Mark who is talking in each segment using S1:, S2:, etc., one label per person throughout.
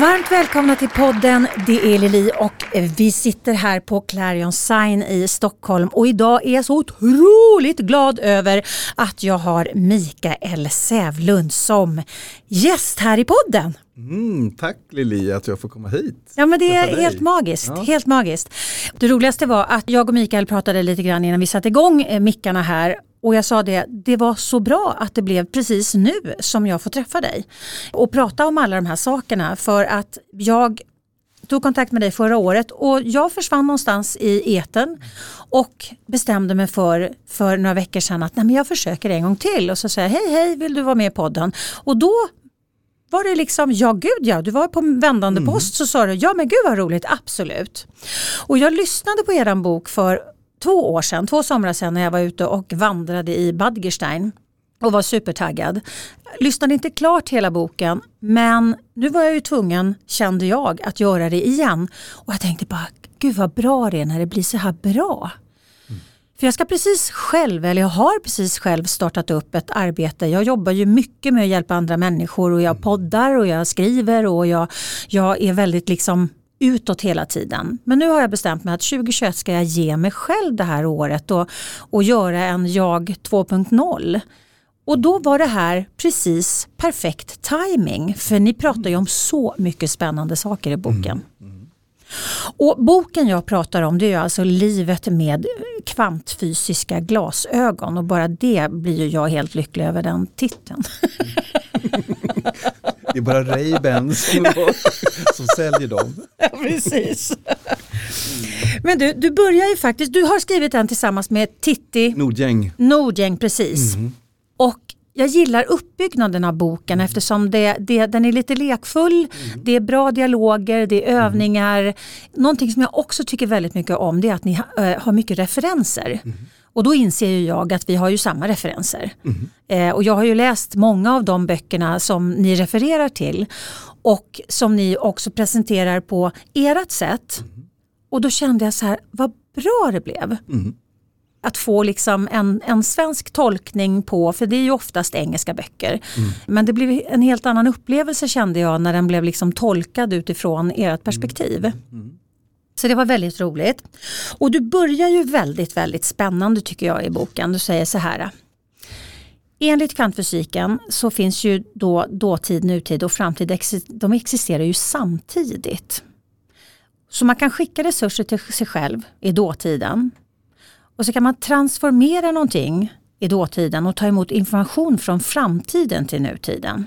S1: Varmt välkomna till podden. Det är Lili och vi sitter här på Clarion Sign i Stockholm och idag är jag så otroligt glad över att jag har Mikael Sävlund som gäst här i podden.
S2: Mm, tack Lili att jag får komma hit.
S1: Ja men det är helt magiskt, ja. helt magiskt. Det roligaste var att jag och Mikael pratade lite grann innan vi satte igång eh, mickarna här och jag sa det, det var så bra att det blev precis nu som jag får träffa dig. Och prata om alla de här sakerna för att jag tog kontakt med dig förra året och jag försvann någonstans i eten och bestämde mig för, för några veckor sedan att nej, men jag försöker en gång till. Och så säger jag hej hej vill du vara med i podden? Och då var det liksom, ja gud ja, du var på vändande mm. post så sa du, ja men gud vad roligt, absolut. Och jag lyssnade på eran bok för två år sedan, två somrar sedan när jag var ute och vandrade i Badgerstein och var supertaggad. Lyssnade inte klart hela boken men nu var jag ju tvungen, kände jag, att göra det igen. Och jag tänkte bara, gud vad bra det är när det blir så här bra. För jag ska precis själv, eller jag har precis själv startat upp ett arbete. Jag jobbar ju mycket med att hjälpa andra människor och jag mm. poddar och jag skriver och jag, jag är väldigt liksom utåt hela tiden. Men nu har jag bestämt mig att 2021 ska jag ge mig själv det här året och, och göra en jag 2.0. Och då var det här precis perfekt timing för ni pratar ju om så mycket spännande saker i boken. Mm. Mm. Och boken jag pratar om det är alltså livet med kvantfysiska glasögon och bara det blir ju jag helt lycklig över den titeln.
S2: Det är bara Ray-Ban som, som säljer dem.
S1: Ja, precis. Men du, du börjar ju faktiskt, du har skrivit den tillsammans med Titti
S2: Nordgäng.
S1: Nordgäng, precis. Mm. Och jag gillar uppbyggnaden av boken mm. eftersom det, det, den är lite lekfull, mm. det är bra dialoger, det är mm. övningar. Mm. Någonting som jag också tycker väldigt mycket om det är att ni ha, äh, har mycket referenser. Och då inser ju jag att vi har ju samma referenser. Mm. Eh, och jag har ju läst många av de böckerna som ni refererar till och som ni också presenterar på ert sätt. Mm. Och då kände jag så här, vad bra det blev. Mm. Att få liksom en, en svensk tolkning på, för det är ju oftast engelska böcker. Mm. Men det blev en helt annan upplevelse kände jag när den blev liksom tolkad utifrån ert perspektiv. Mm. mm, mm. Mm. Så det var väldigt roligt. Och du börjar ju väldigt, väldigt spännande tycker jag i boken. Du säger så här. Enligt kvantfysiken så finns ju då dåtid, nutid och framtid, de existerar ju samtidigt. Så man kan skicka resurser till sig själv i dåtiden. Och så kan man transformera någonting i dåtiden och ta emot information från framtiden till nutiden.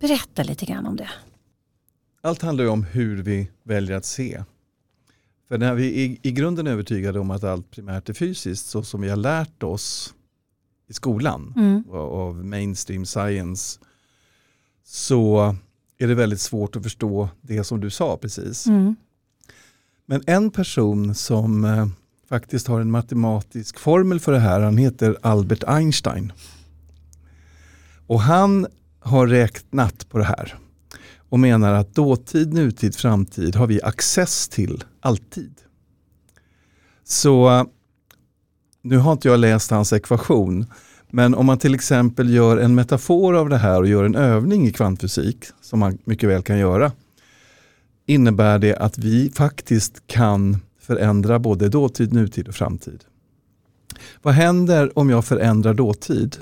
S1: Berätta lite grann om det.
S2: Allt handlar ju om hur vi väljer att se. För när vi är i grunden är övertygade om att allt primärt är fysiskt så som vi har lärt oss i skolan mm. av mainstream science så är det väldigt svårt att förstå det som du sa precis. Mm. Men en person som eh, faktiskt har en matematisk formel för det här, han heter Albert Einstein. Och han har räknat på det här och menar att dåtid, nutid, framtid har vi access till alltid. Så nu har inte jag läst hans ekvation, men om man till exempel gör en metafor av det här och gör en övning i kvantfysik, som man mycket väl kan göra, innebär det att vi faktiskt kan förändra både dåtid, nutid och framtid. Vad händer om jag förändrar dåtid?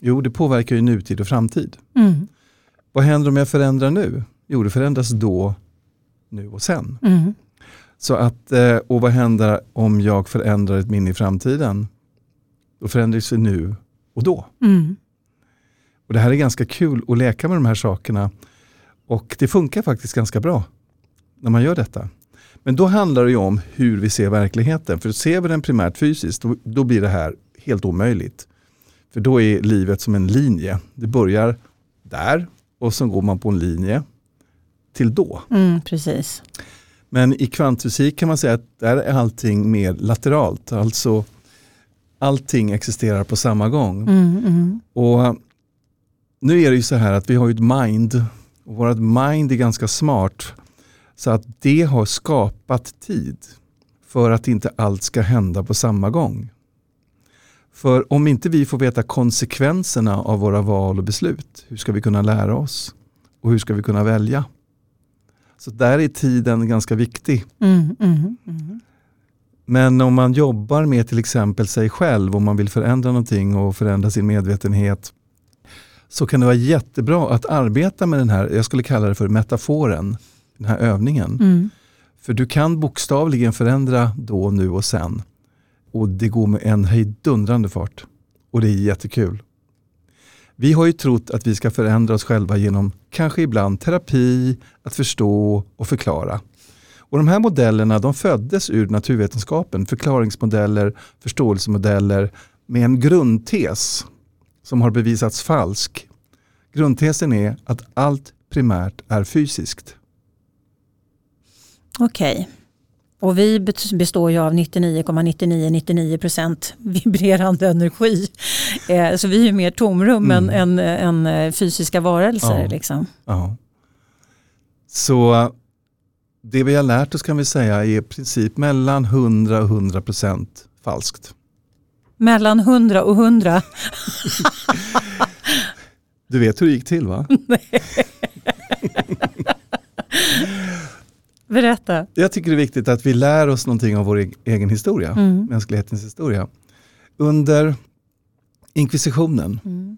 S2: Jo, det påverkar ju nutid och framtid. Mm. Vad händer om jag förändrar nu? Jo, det förändras då, nu och sen. Mm. Så att, eh, och vad händer om jag förändrar ett minne i framtiden? Då förändras det nu och då. Mm. Och Det här är ganska kul att leka med de här sakerna. Och det funkar faktiskt ganska bra när man gör detta. Men då handlar det om hur vi ser verkligheten. För ser vi den primärt fysiskt, då, då blir det här helt omöjligt. För då är livet som en linje. Det börjar där och så går man på en linje till då.
S1: Mm, precis.
S2: Men i kvantfysik kan man säga att där är allting mer lateralt. Alltså allting existerar på samma gång. Mm, mm. Och nu är det ju så här att vi har ett mind och vårt mind är ganska smart. Så att det har skapat tid för att inte allt ska hända på samma gång. För om inte vi får veta konsekvenserna av våra val och beslut, hur ska vi kunna lära oss? Och hur ska vi kunna välja? Så där är tiden ganska viktig.
S1: Mm, mm, mm.
S2: Men om man jobbar med till exempel sig själv, om man vill förändra någonting och förändra sin medvetenhet, så kan det vara jättebra att arbeta med den här, jag skulle kalla det för metaforen, den här övningen.
S1: Mm.
S2: För du kan bokstavligen förändra då, nu och sen. Och det går med en hejdundrande fart. Och det är jättekul. Vi har ju trott att vi ska förändra oss själva genom kanske ibland terapi, att förstå och förklara. Och De här modellerna de föddes ur naturvetenskapen, förklaringsmodeller, förståelsemodeller med en grundtes som har bevisats falsk. Grundtesen är att allt primärt är fysiskt.
S1: Okej. Och vi består ju av 99,9999 procent vibrerande energi. Eh, så vi är mer tomrum än, än, än eh, fysiska varelser.
S2: Ja.
S1: Liksom.
S2: Ja. Så det vi har lärt oss kan vi säga är i princip mellan 100 och 100 procent falskt.
S1: Mellan 100 och 100.
S2: Du vet hur det gick till va?
S1: Berätta.
S2: Jag tycker det är viktigt att vi lär oss någonting av vår e- egen historia,
S1: Mm.
S2: mänsklighetens historia. Under inkvisitionen
S1: Mm.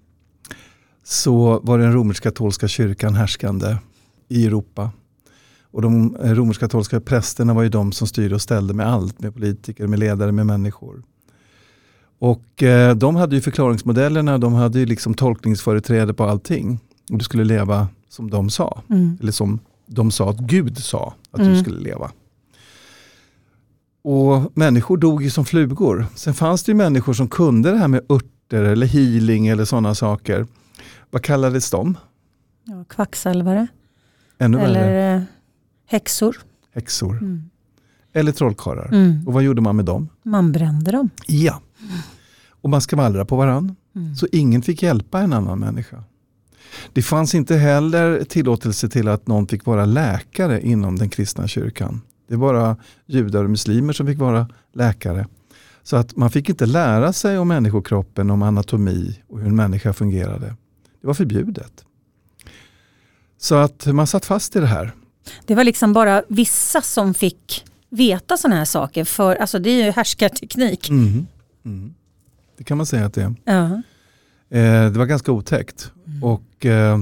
S2: så var den romersk-katolska kyrkan härskande i Europa. Och de eh, romersk-katolska prästerna var ju de som styrde och ställde med allt, med politiker, med ledare, med människor. Och eh, de hade ju förklaringsmodellerna, de hade ju liksom tolkningsföreträde på allting. Och du skulle leva som de sa,
S1: Mm.
S2: eller som de sa att Gud sa att
S1: Mm.
S2: du skulle leva. Och människor dog ju som flugor. Sen fanns det ju människor som kunde det här med örter eller healing eller sådana saker. Vad kallades de?
S1: Ja, kvacksalvare
S2: Ännu värre.
S1: eller eh, häxor.
S2: Häxor.
S1: Mm.
S2: Eller trollkarlar.
S1: Mm.
S2: Och vad gjorde man med dem?
S1: Man brände dem.
S2: Ja. Och man skvallrade på varann.
S1: Mm.
S2: Så ingen fick hjälpa en annan människa. Det fanns inte heller tillåtelse till att någon fick vara läkare inom den kristna kyrkan. Det var bara judar och muslimer som fick vara läkare. Så att man fick inte lära sig om människokroppen, om anatomi och hur en människa fungerade. Det var förbjudet. Så att man satt fast i det här.
S1: Det var liksom bara vissa som fick veta sådana här saker. För alltså, det är ju härskarteknik.
S2: Mm. Mm. Det kan man säga att det är.
S1: Ja.
S2: Eh, det var ganska otäckt. Och eh,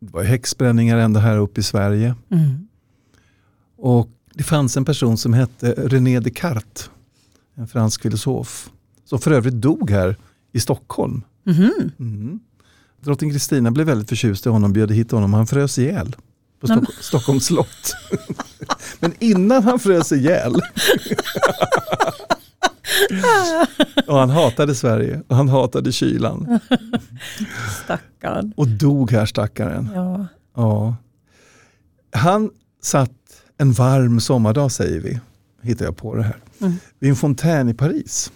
S2: det var häxbränningar ända här uppe i Sverige.
S1: Mm.
S2: Och det fanns en person som hette René Descartes, en fransk filosof, som för övrigt dog här i Stockholm.
S1: Mhm.
S2: Mm. Drottning Kristina blev väldigt förtjust i honom, bjöd hit honom och han frös ihjäl på Stock- Stockholms slott. Men innan han frös ihjäl och han hatade Sverige och han hatade kylan
S1: Stackarn.
S2: och dog här stackaren.
S1: Ja.
S2: Ja. Han satt en varm sommardag säger vi, hittar jag på det här,
S1: Mm.
S2: vid en fontän i Paris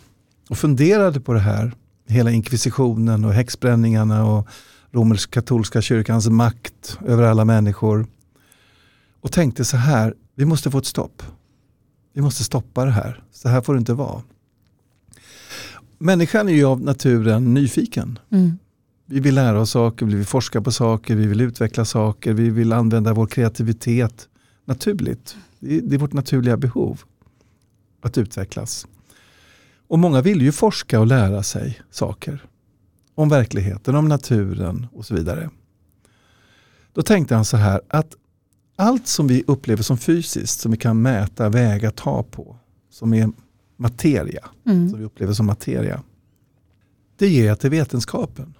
S2: och funderade på det här, hela inkvisitionen och häxbränningarna och romersk-katolska kyrkans makt över alla människor. Och tänkte så här, vi måste få ett stopp. Vi måste stoppa det här, så här får det inte vara. Människan är ju av naturen nyfiken.
S1: Mm.
S2: Vi vill lära oss saker, vi vill forska på saker, vi vill utveckla saker, vi vill använda vår kreativitet naturligt. Det är, det är vårt naturliga behov att utvecklas. Och många vill ju forska och lära sig saker. Om verkligheten, om naturen och så vidare. Då tänkte han så här att allt som vi upplever som fysiskt, som vi kan mäta, väga, ta på, som är materia,
S1: Mm.
S2: som vi upplever som materia. Det ger jag till vetenskapen.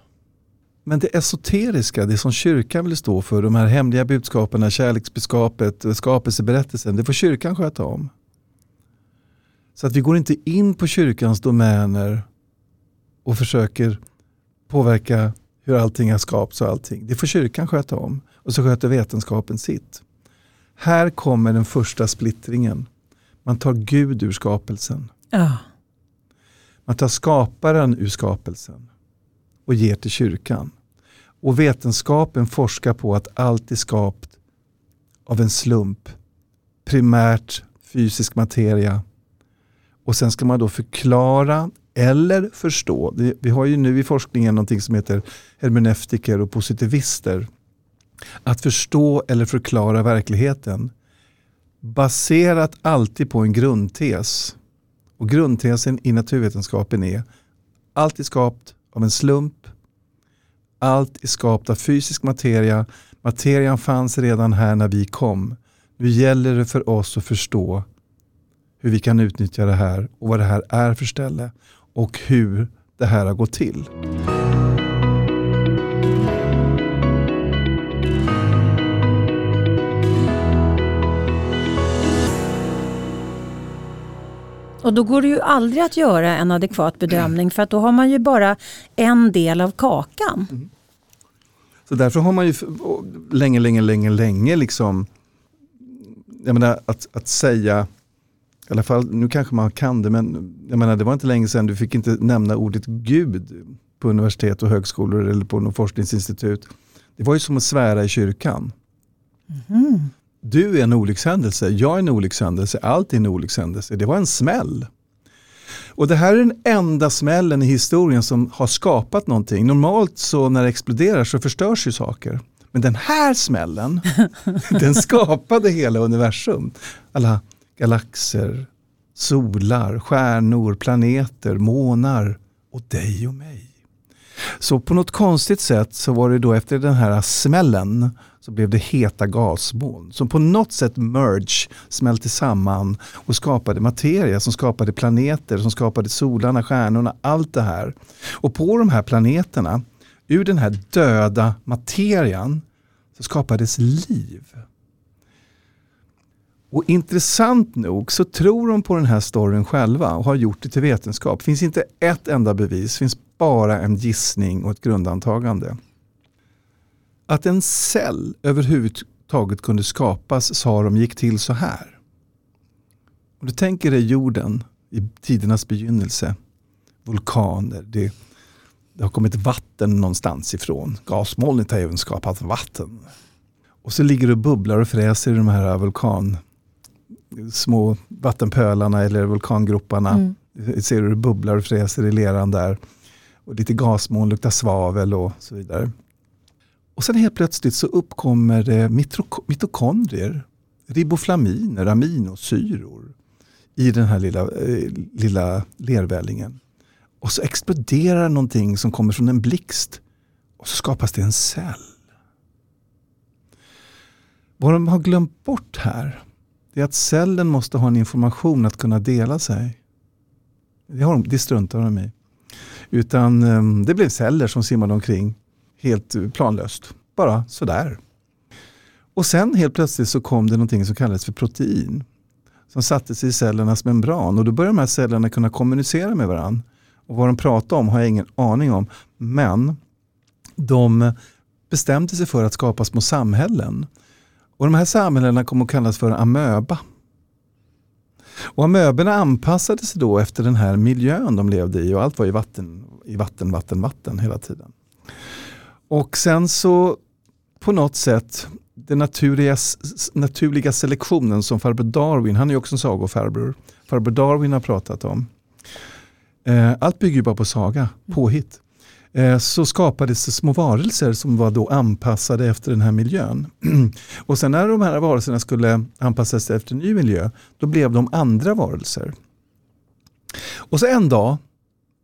S2: Men det esoteriska, det som kyrkan vill stå för, de här hemliga budskapen, kärleksbudskapet, skapelseberättelsen, det får kyrkan sköta om. Så att vi går inte in på kyrkans domäner och försöker påverka hur allting har skapats och allting. Det får kyrkan sköta om. Och så sköter vetenskapen sitt. Här kommer den första splittringen. Man tar Gud ur skapelsen.
S1: Ja.
S2: Man tar skaparen ur skapelsen och ger till kyrkan. Och vetenskapen forskar på att allt är skapat av en slump. Primärt fysisk materia. Och sen ska man då förklara eller förstå. Vi har ju nu i forskningen någonting som heter hermeneutiker och positivister. Att förstå eller förklara verkligheten baserat alltid på en grundtes. Och grundtesen i naturvetenskapen är allt är skapat av en slump. Allt är skapat av fysisk materia. Materian fanns redan här när vi kom. Nu gäller det för oss att förstå hur vi kan utnyttja det här och vad det här är för ställe och hur det här har gått till.
S1: Och då går det ju aldrig att göra en adekvat bedömning för att då har man ju bara en del av kakan. Mm.
S2: Så därför har man ju länge, länge, länge, länge liksom, jag menar att, att säga, i alla fall nu kanske man kan det, men jag menar det var inte länge sedan du fick inte nämna ordet Gud på universitet och högskolor eller på något forskningsinstitut. Det var ju som att svära i kyrkan. Mm. Du är en olyckshändelse, jag är en olyckshändelse, allt är en olyckshändelse. Det var en smäll. Och det här är den enda smällen i historien som har skapat någonting. Normalt så när det exploderar så förstörs ju saker. Men den här smällen, den skapade hela universum. Alla galaxer, solar, stjärnor, planeter, månar och dig och mig. Så på något konstigt sätt så var det då efter den här smällen så blev det heta gasmoln som på något sätt merge smälte samman och skapade materia som skapade planeter, som skapade solarna, stjärnorna, allt det här. Och på de här planeterna, ur den här döda materian, så skapades liv. Och intressant nog så tror de på den här storyn själva och har gjort det till vetenskap. Det finns inte ett enda bevis, det finns bara en gissning och ett grundantagande. Att en cell överhuvudtaget kunde skapas sa de gick till så här. Om du tänker dig jorden i tidernas begynnelse, vulkaner, det, det har kommit vatten någonstans ifrån. Gasmolnet har även skapat vatten. Och så ligger det och bubblar och fräser i de här vulkan, små vattenpölarna eller vulkangroparna. Mm. Ser du det bubblar och fräser i leran där. Och lite gasmoln luktar svavel och så vidare. Och sen helt plötsligt så uppkommer det mitokondrier, riboflaminer, aminosyror i den här lilla, eh, lilla lervällingen. Och så exploderar någonting som kommer från en blixt och så skapas det en cell. Vad de har glömt bort här är att cellen måste ha en information att kunna dela sig. Det, har de, det struntar de i. Utan ehm, det blev celler som simmade omkring helt planlöst. Bara sådär. Och sen helt plötsligt så kom det någonting som kallades för protein. Som sattes i cellernas membran och då började de här cellerna kunna kommunicera med varandra. Och vad de pratade om har jag ingen aning om. Men de bestämde sig för att skapa små samhällen. Och de här samhällena kom att kallas för amöba. Och amöberna anpassade sig då efter den här miljön de levde i och allt var i vatten, i vatten, vatten, vatten hela tiden. Och sen så på något sätt den naturliga, naturliga selektionen som farbror Darwin, han är ju också en sagofarbror, farbror Darwin har pratat om. Eh, allt bygger ju bara på saga, mm. påhitt. Eh, så skapades det små varelser som var då anpassade efter den här miljön. och sen när de här varelserna skulle anpassas efter en ny miljö, då blev de andra varelser. Och så en dag,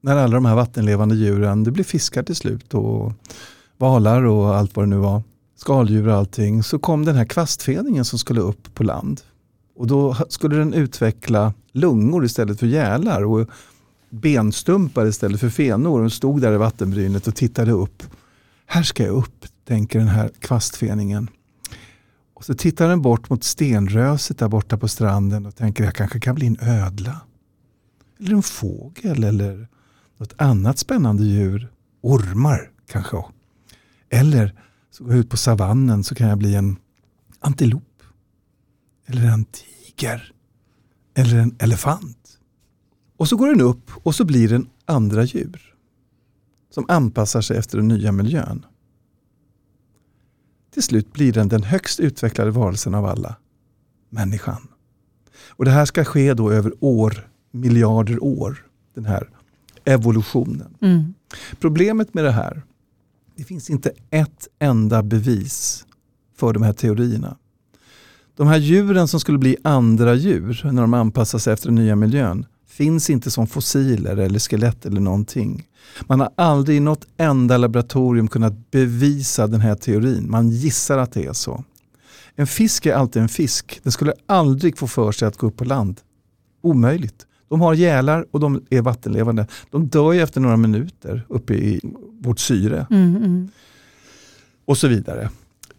S2: när alla de här vattenlevande djuren, det blev fiskar till slut och valar och allt vad det nu var, skaldjur och allting, så kom den här kvastfeningen som skulle upp på land. Och då skulle den utveckla lungor istället för gälar och benstumpar istället för fenor. Den stod där i vattenbrynet och tittade upp. Här ska jag upp, tänker den här kvastfeningen. Och så tittar den bort mot stenröset där borta på stranden och tänker jag kanske kan bli en ödla. Eller en fågel eller något annat spännande djur. Ormar kanske. Eller så går jag ut på savannen så kan jag bli en antilop. Eller en tiger. Eller en elefant. Och så går den upp och så blir den andra djur. Som anpassar sig efter den nya miljön. till slut blir den den högst utvecklade varelsen av alla. Människan. Och det här ska ske då över år, miljarder år. Den här evolutionen.
S1: Mm.
S2: Problemet med det här, det finns inte ett enda bevis för de här teorierna. De här djuren som skulle bli andra djur när de anpassar sig efter den nya miljön finns inte som fossiler eller skelett eller någonting. Man har aldrig i något enda laboratorium kunnat bevisa den här teorin. Man gissar att det är så. En fisk är alltid en fisk. Den skulle aldrig få för sig att gå upp på land. Omöjligt. De har gälar och de är vattenlevande. De dör ju efter några minuter uppe i vårt syre.
S1: Mm, mm.
S2: Och så vidare.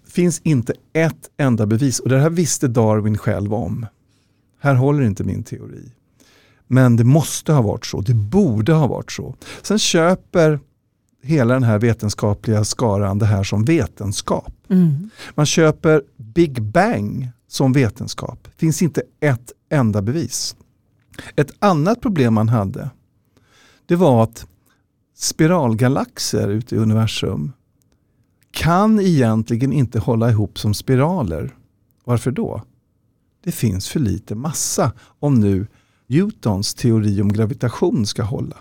S2: finns inte ett enda bevis och det här visste Darwin själv om. Här håller inte min teori. Men det måste ha varit så, det borde ha varit så. Sen köper hela den här vetenskapliga skaran det här som vetenskap.
S1: Mm.
S2: Man köper Big Bang som vetenskap. Det finns inte ett enda bevis. Ett annat problem man hade det var att spiralgalaxer ute i universum kan egentligen inte hålla ihop som spiraler. Varför då? Det finns för lite massa om nu Newtons teori om gravitation ska hålla.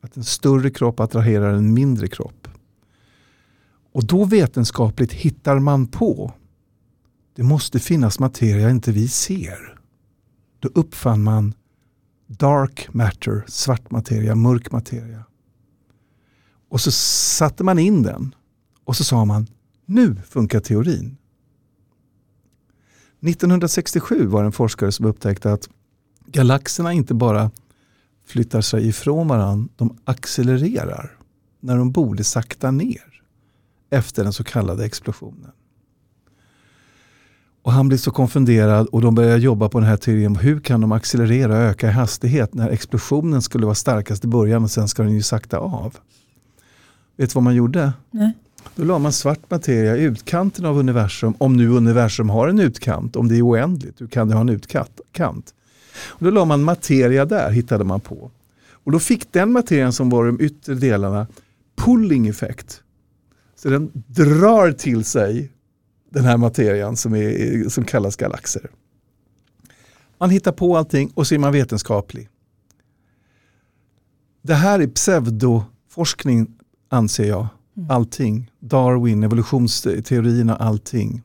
S2: Att en större kropp attraherar en mindre kropp. Och då vetenskapligt hittar man på det måste finnas materia inte vi ser. Då uppfann man dark matter, svart materia, mörk materia. Och så satte man in den och så sa man nu funkar teorin. 1967 var det en forskare som upptäckte att galaxerna inte bara flyttar sig ifrån varandra, de accelererar när de borde sakta ner efter den så kallade explosionen. Och Han blir så konfunderad och de börjar jobba på den här teorin. Hur kan de accelerera och öka i hastighet när explosionen skulle vara starkast i början och sen ska den ju sakta av. Vet du vad man gjorde?
S1: Nej.
S2: Då la man svart materia i utkanten av universum, om nu universum har en utkant, om det är oändligt, hur kan det ha en utkant? Och då la man materia där, hittade man på. Och då fick den materian som var de yttre delarna pulling effekt. Så den drar till sig den här materian som, är, som kallas galaxer. Man hittar på allting och så är man vetenskaplig. Det här är pseudoforskning anser jag. Allting. Darwin, evolutionsteorierna, allting.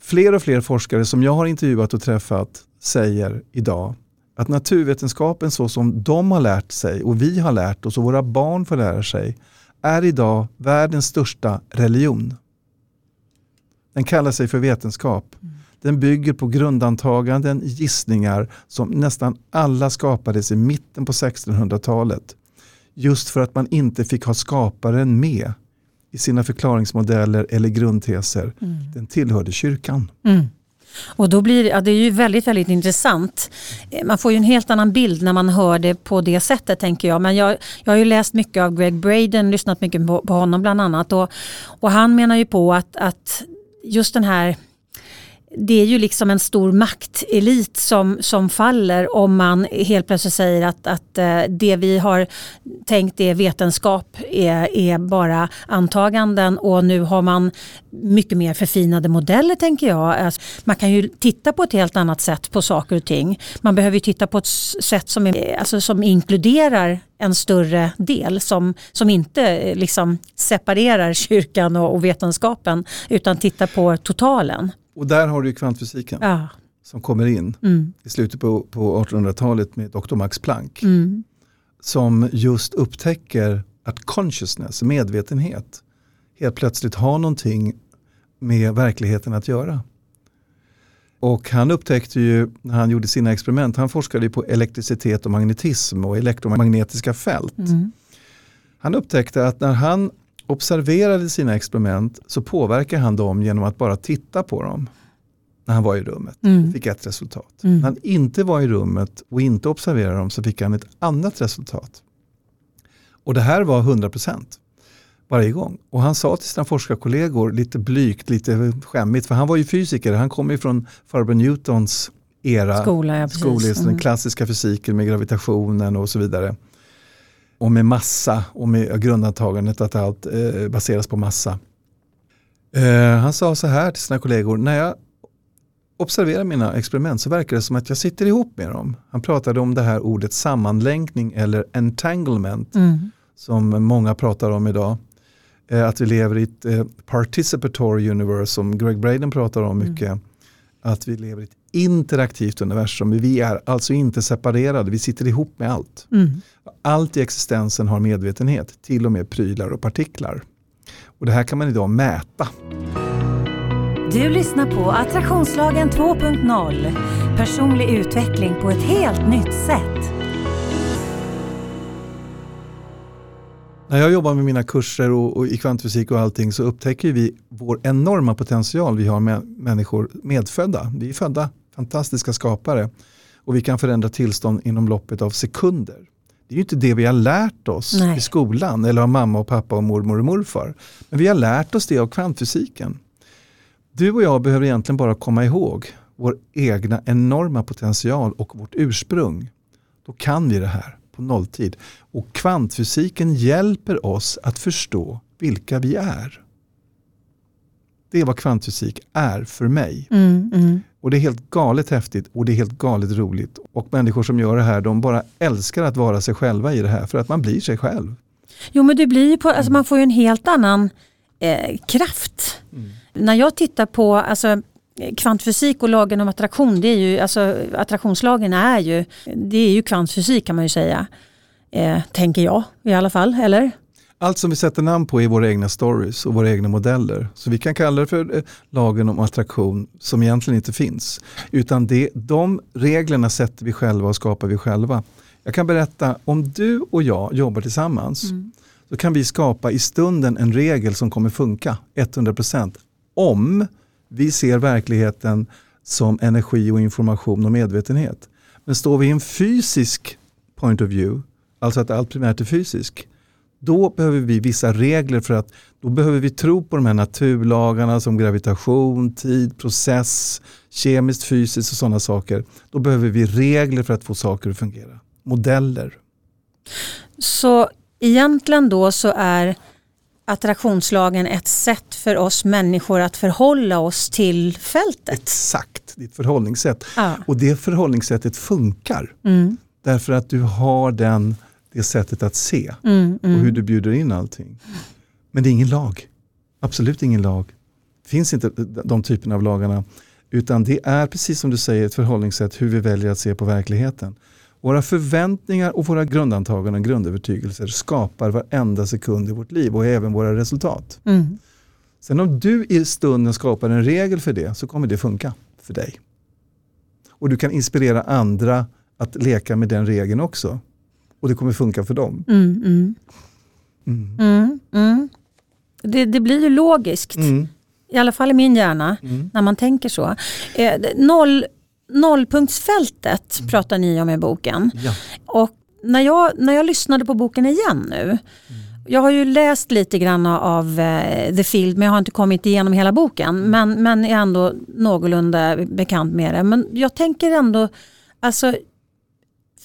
S2: Fler och fler forskare som jag har intervjuat och träffat säger idag att naturvetenskapen så som de har lärt sig och vi har lärt oss och våra barn får lära sig är idag världens största religion. Den kallar sig för vetenskap. Den bygger på grundantaganden, gissningar som nästan alla skapades i mitten på 1600-talet. Just för att man inte fick ha skaparen med i sina förklaringsmodeller eller grundteser.
S1: Mm.
S2: Den tillhörde kyrkan.
S1: Mm. Och då blir ja, det är ju väldigt, väldigt intressant. Eh, man får ju en helt annan bild när man hör det på det sättet tänker jag. Men jag, jag har ju läst mycket av Greg Braden, lyssnat mycket på, på honom bland annat. Och, och han menar ju på att, att just den här det är ju liksom en stor maktelit som, som faller om man helt plötsligt säger att, att eh, det vi har tänkt är vetenskap är, är bara antaganden och nu har man mycket mer förfinade modeller tänker jag. Alltså, man kan ju titta på ett helt annat sätt på saker och ting. Man behöver ju titta på ett sätt som, är, alltså, som inkluderar en större del som, som inte eh, liksom separerar kyrkan och, och vetenskapen utan tittar på totalen.
S2: Och där har du kvantfysiken
S1: Ja.
S2: som kommer in
S1: Mm.
S2: i slutet på, på 1800-talet med Dr. Max Planck.
S1: Mm.
S2: Som just upptäcker att consciousness, medvetenhet, helt plötsligt har någonting med verkligheten att göra. Och han upptäckte ju när han gjorde sina experiment, han forskade ju på elektricitet och magnetism och elektromagnetiska fält.
S1: Mm.
S2: Han upptäckte att när han observerade sina experiment så påverkade han dem genom att bara titta på dem när han var i rummet.
S1: Mm.
S2: Fick ett resultat.
S1: Mm.
S2: När han inte var i rummet och inte observerade dem så fick han ett annat resultat. Och det här var 100% varje gång. Och han sa till sina forskarkollegor lite blygt, lite skämmigt, för han var ju fysiker, han kom ju från farbror Newtons era,
S1: Skola, ja,
S2: skola, den
S1: Mm.
S2: klassiska fysiken med gravitationen och så vidare. Och med massa och med grundantagandet att allt eh, baseras på massa. Eh, han sa så här till sina kollegor, när jag observerar mina experiment så verkar det som att jag sitter ihop med dem. Han pratade om det här ordet sammanlänkning eller entanglement
S1: Mm.
S2: som många pratar om idag. Eh, att vi lever i ett eh, participatory universe som Greg Braden pratar om
S1: Mm.
S2: mycket. Att vi lever i ett interaktivt universum. Vi är alltså inte separerade, vi sitter ihop med allt.
S1: Mm.
S2: Allt i existensen har medvetenhet, till och med prylar och partiklar. Och det här kan man idag mäta.
S1: Du lyssnar på Attraktionslagen 2.0. Personlig utveckling på ett helt nytt sätt.
S2: När jag jobbar med mina kurser och, och i kvantfysik och allting så upptäcker vi vår enorma potential vi har med människor medfödda. Vi är födda fantastiska skapare och vi kan förändra tillstånd inom loppet av sekunder. Det är ju inte det vi har lärt oss
S1: Nej.
S2: i skolan eller av mamma och pappa och mormor och morfar. Men vi har lärt oss det av kvantfysiken. Du och jag behöver egentligen bara komma ihåg vår egna enorma potential och vårt ursprung. Då kan vi det här på nolltid. Och kvantfysiken hjälper oss att förstå vilka vi är. Det är vad kvantfysik är för mig.
S1: Mm, mm.
S2: Och det är helt galet häftigt och det är helt galet roligt. Och människor som gör det här, de bara älskar att vara sig själva i det här för att man blir sig själv.
S1: Jo men det blir ju på, alltså man får ju en helt annan eh, kraft. När jag tittar på alltså, kvantfysik och lagen om attraktion, det är ju, alltså, attraktionslagen är ju, det är ju kvantfysik kan man ju säga. Eh, tänker jag i alla fall, eller?
S2: Allt som vi sätter namn på är våra egna stories och våra egna modeller. Så vi kan kalla det för eh, lagen om attraktion som egentligen inte finns. Utan det, de reglerna sätter vi själva och skapar vi själva. Jag kan berätta, om du och jag jobbar tillsammans så kan vi skapa i stunden en regel som kommer funka 100% om vi ser verkligheten som energi och information och medvetenhet. Men står vi i en fysisk point of view, alltså att allt primärt är fysiskt, då behöver vi vissa regler för att då behöver vi tro på de här naturlagarna som gravitation, tid, process, kemiskt, fysiskt och sådana saker. Då behöver vi regler för att få saker att fungera. Modeller.
S1: Så egentligen då så är attraktionslagen ett sätt för oss människor att förhålla oss till fältet.
S2: Exakt, ditt förhållningssätt.
S1: Ja.
S2: Och det förhållningssättet funkar.
S1: Mm,
S2: Därför att du har den, det sättet att se
S1: mm,
S2: och
S1: mm.
S2: hur du bjuder in allting. Men det är ingen lag. Absolut ingen lag. Det finns inte de typerna av lagarna. Utan det är precis som du säger ett förhållningssätt hur vi väljer att se på verkligheten. Våra förväntningar och våra grundantaganden, grundövertygelser skapar varenda sekund i vårt liv och även våra resultat.
S1: Mm.
S2: Sen om du i stunden skapar en regel för det så kommer det funka för dig. Och du kan inspirera andra att leka med den regeln också. Och det kommer funka för dem.
S1: Mm, mm.
S2: Mm.
S1: Mm, mm. Det, det blir ju logiskt, i alla fall i min hjärna, när man tänker så. Eh, noll, nollpunktsfältet pratar ni om i boken.
S2: Ja.
S1: Och när jag, när jag lyssnade på boken igen nu, jag har ju läst lite grann av eh, The Field men jag har inte kommit igenom hela boken. Men, men är ändå någorlunda bekant med det. Men jag tänker ändå, alltså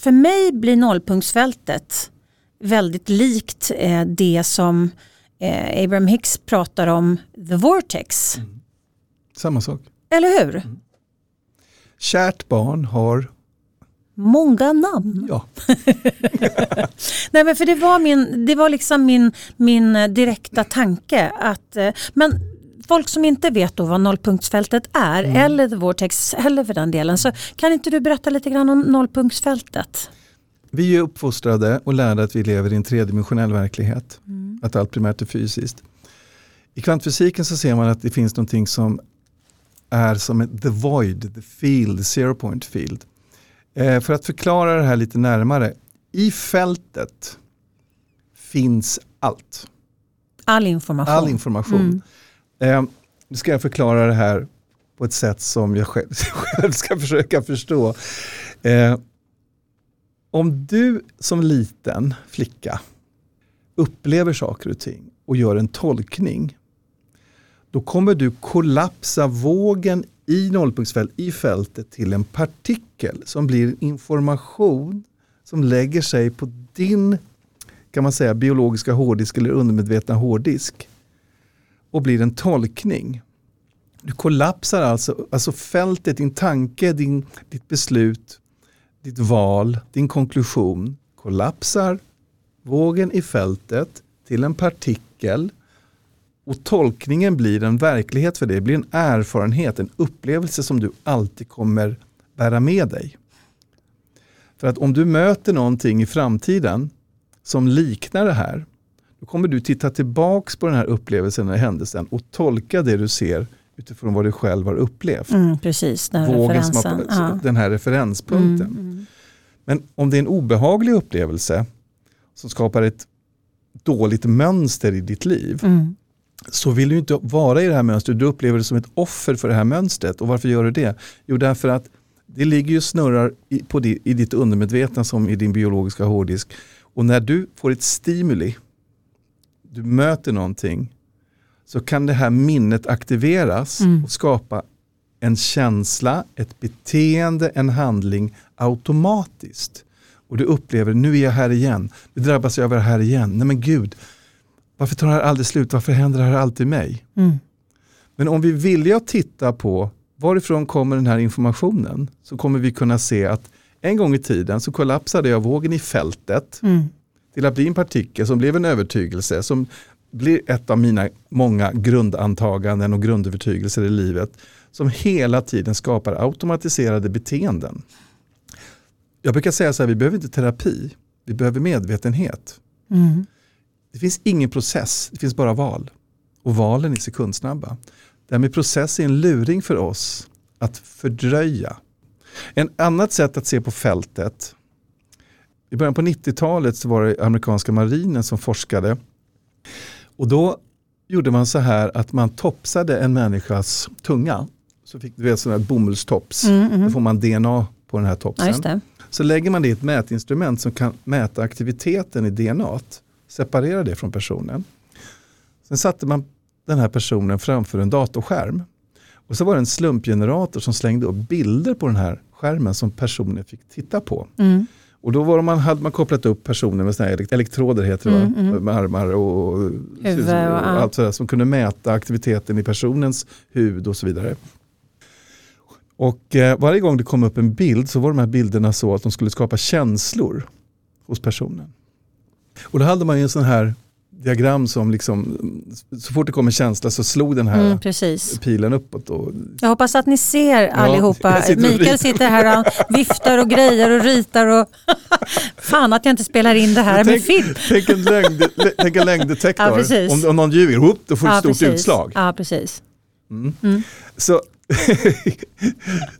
S1: för mig blir nollpunktsfältet väldigt likt eh, det som eh, Abraham Hicks pratar om, the vortex.
S2: Samma sak.
S1: Eller hur?
S2: Kärt barn har,
S1: Många namn.
S2: ja,
S1: Nej men för det var, min, det var liksom min, min direkta tanke att, eh, men folk som inte vet då vad nollpunktsfältet är eller the vortex eller för den delen så kan inte du berätta lite grann om nollpunktsfältet?
S2: vi är uppfostrade och lärda att vi lever i en tredimensionell verklighet. Att allt primärt är fysiskt. I kvantfysiken så ser man att det finns någonting som är som ett the void, the field, the zero point field. Eh, för att förklara det här lite närmare. I fältet finns allt.
S1: All information.
S2: All information. Eh, nu ska jag förklara det här på ett sätt som jag själv, själv ska försöka förstå. Eh, om du som liten flicka upplever saker och ting och gör en tolkning, då kommer du kollapsa vågen i nollpunktsfält i fältet till en partikel som blir information som lägger sig på din kan man säga, biologiska hårddisk eller undermedvetna hårddisk och blir en tolkning. Du kollapsar alltså, alltså fältet, din tanke, din, ditt beslut, ditt val, din konklusion kollapsar vågen i fältet till en partikel och tolkningen blir en verklighet för dig, det blir en erfarenhet, en upplevelse som du alltid kommer bära med dig. För att om du möter någonting i framtiden som liknar det här, då kommer du titta tillbaks på den här upplevelsen eller händelsen och tolka det du ser utifrån vad du själv har upplevt.
S1: Mm, precis, den, Vågen
S2: har, ja. den här referenspunkten. Mm, mm. Men om det är en obehaglig upplevelse som skapar ett dåligt mönster i ditt liv, mm. så vill du inte vara i det här mönstret. Du upplever det som ett offer för det här mönstret. Och varför gör du det? Jo, därför att det ligger ju snurrar i, på di, i ditt undermedvetna som i din biologiska hårddisk. Och när du får ett stimuli, du möter någonting, så kan det här minnet aktiveras mm. och skapa en känsla, ett beteende, en handling automatiskt. Och du upplever, nu är jag här igen, nu drabbas jag av det här igen. Nej men gud, varför tar det här aldrig slut? Varför händer det här alltid mig? Mm. Men om vi vill titta på varifrån kommer den här informationen så kommer vi kunna se att en gång i tiden så kollapsade jag vågen i fältet mm. Till att bli en partikel som blev en övertygelse som blir ett av mina många grundantaganden och grundövertygelser i livet som hela tiden skapar automatiserade beteenden. Jag brukar säga så här, vi behöver inte terapi, vi behöver medvetenhet. Mm. Det finns ingen process, det finns bara val. Och valen är sekundsnabba. Det här med process är en luring för oss att fördröja. En annat sätt att se på fältet, i början på 90-talet så var det amerikanska marinen som forskade. Och då gjorde man så här att man topsade en människas tunga. Så fick du vet sådana här bomullstops. Mm, mm. Då får man DNA på den här topsen. Ja, så lägger man det i ett mätinstrument som kan mäta aktiviteten i DNA. Separera det från personen. Sen satte man den här personen framför en datorskärm. Och så var det en slumpgenerator som slängde upp bilder på den här skärmen som personen fick titta på. Mm. Och då var man, hade man kopplat upp personen med såna elektroder heter det, mm, mm. med armar och, och, och allt sådär som kunde mäta aktiviteten i personens hud och så vidare. Och eh, varje gång det kom upp en bild så var de här bilderna så att de skulle skapa känslor hos personen. Och då hade man ju en sån här diagram som liksom, så fort det kom en känsla så slog den här mm, pilen uppåt. Och,
S1: jag hoppas att ni ser allihopa. Sitter Mikael sitter här och viftar och grejer och ritar. Och Fan att jag inte spelar in det här med film.
S2: Tänk en, längd, tänk en längddetektor. Ja, om, om någon ljuger, då får du ja, ett stort
S1: precis.
S2: utslag.
S1: Ja, precis.
S2: Mm. Mm. Så,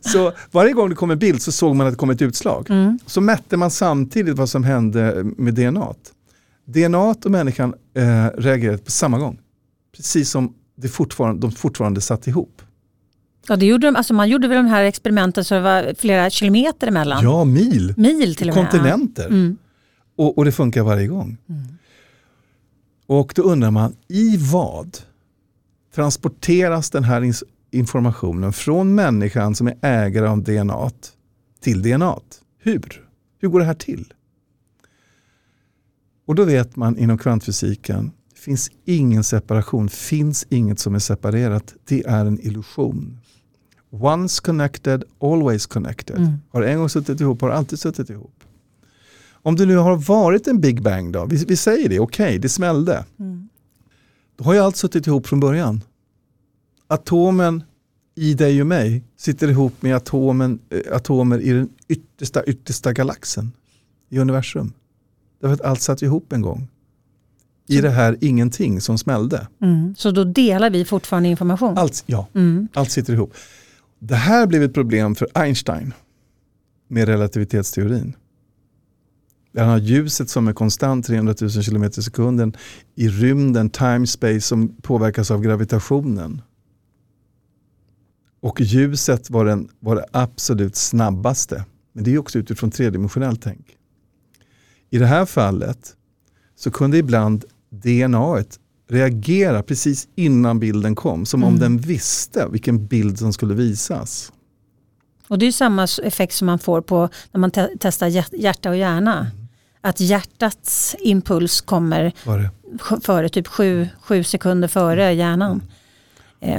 S2: så varje gång det kom en bild så såg man att det kom ett utslag. Mm. Så mätte man samtidigt vad som hände med DNA. DNA och människan eh, reagerade på samma gång. Precis som det fortfarande, de fortfarande satt ihop.
S1: Ja, det gjorde de, alltså man gjorde väl de här experimenten så det var flera kilometer emellan?
S2: Ja, mil.
S1: Mil till och
S2: med. Kontinenter. Mm. Och, och, det funkar varje gång. Mm. Och då undrar man, i vad transporteras den här informationen från människan som är ägare av DNA till DNA? Hur? Hur går det här till? Och då vet man inom kvantfysiken, det finns ingen separation, finns inget som är separerat. Det är en illusion. Once connected, always connected. Mm. Har en gång suttit ihop, har alltid suttit ihop. Om det nu har varit en Big Bang då, vi, vi säger det, okej, okay, det smällde. Mm. Då har ju allt suttit ihop från början. Atomen i dig och mig sitter ihop med atomen, äh, atomer i den yttersta, yttersta galaxen i universum. Därför att allt satt ihop en gång. I det här ingenting som smällde.
S1: Mm. Så då delar vi fortfarande information?
S2: Allt, ja, mm. allt sitter ihop. Det här blev ett problem för Einstein med relativitetsteorin. Han har ljuset som är konstant 300 000 km i sekunden i rymden, time space som påverkas av gravitationen. Och ljuset var, den, var det absolut snabbaste. Men det är också utifrån tredimensionellt tänk. I det här fallet så kunde ibland DNA reagera precis innan bilden kom. Som mm. om den visste vilken bild som skulle visas.
S1: Och det är samma effekt som man får på när man te testar hjärta och hjärna. Mm. att hjärtats impuls kommer före, typ sju, sju sekunder före hjärnan. Eh,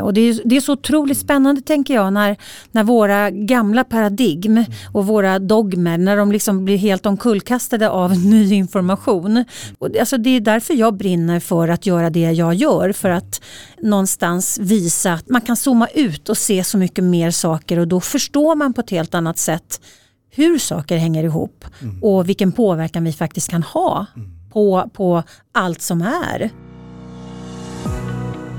S1: Och det, är, det är så otroligt spännande tänker jag när, när våra gamla paradigm och våra dogmer när de liksom blir helt omkullkastade av ny information. Och det- alltså det är därför jag brinner för att göra det jag gör för att någonstans visa att man kan zooma ut och se så mycket mer saker och då förstår man på ett helt annat sätt hur saker hänger ihop och vilken påverkan vi faktiskt kan ha på, på allt som är.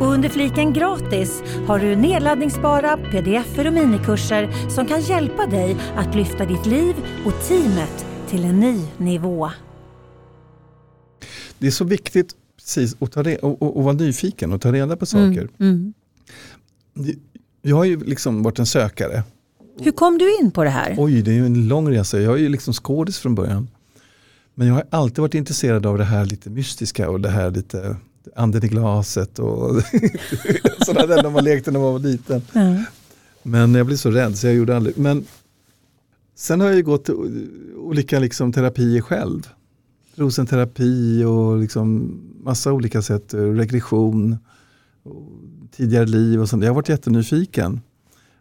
S1: Och under fliken gratis har du nedladdningsbara pdf och minikurser som kan hjälpa dig att lyfta ditt liv och teamet till en ny nivå.
S2: Det är så viktigt precis, att, ta re- och, och, och vara nyfiken och ta reda på saker.
S1: Mm.
S2: Jag har ju liksom varit en sökare.
S1: Hur kom du in på det här?
S2: Oj, det är ju en lång resa. Jag är ju liksom skådis från början. Men jag har alltid varit intresserad av det här lite mystiska och det här lite anden i glaset och sådana där när man lekte när man var liten.
S1: Ja.
S2: Men jag blev så rädd så jag gjorde aldrig. Men sen har jag ju gått olika liksom terapier själv. Rosenterapi och liksom massa olika sätt, regression, tidigare liv och sånt. Jag har varit jättenyfiken.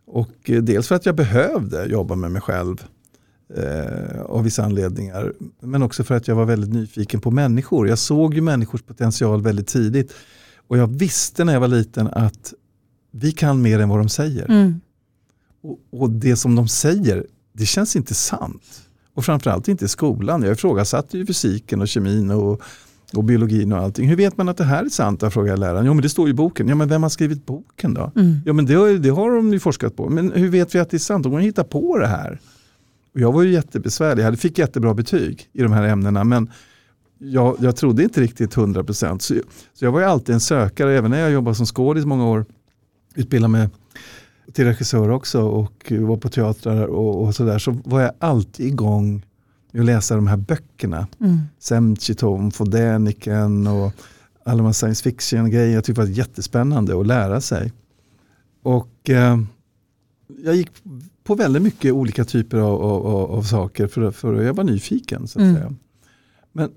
S2: Och eh, dels för att jag behövde jobba med mig själv eh, av vissa anledningar. Men också för att jag var väldigt nyfiken på människor. Jag såg ju människors potential väldigt tidigt. Och jag visste när jag var liten att vi kan mer än vad de säger.
S1: Mm.
S2: Och, och det som de säger, det känns inte sant. Och framförallt inte i skolan. Jag ifrågasatte ju fysiken och kemin och, och biologin och allting. Hur vet man att det här är sant? Jag frågade läraren. Jo men det står i boken. Ja men vem har skrivit boken då?
S1: Mm.
S2: Ja men det, har- det har de ju forskat på. Men hur vet vi att det är sant? De har hittat på det här. Och jag var ju jättebesvärlig. Jag fick jättebra betyg i de här ämnena. Men jag, jag trodde inte riktigt 100%. Så, så jag var ju alltid en sökare. Även när jag jobbade som skådis många år. Utbildade mig till regissör också och var på teatrar och, och sådär. Så var jag alltid igång med att läsa de här böckerna.
S1: Mm.
S2: Semchitov, Fodeniken och alla de här science fiction-grejer. Jag tyckte det var jättespännande att lära sig. Och eh, jag gick på väldigt mycket olika typer av, av, av, saker för, för jag var nyfiken. Så att
S1: Mm.
S2: säga. Men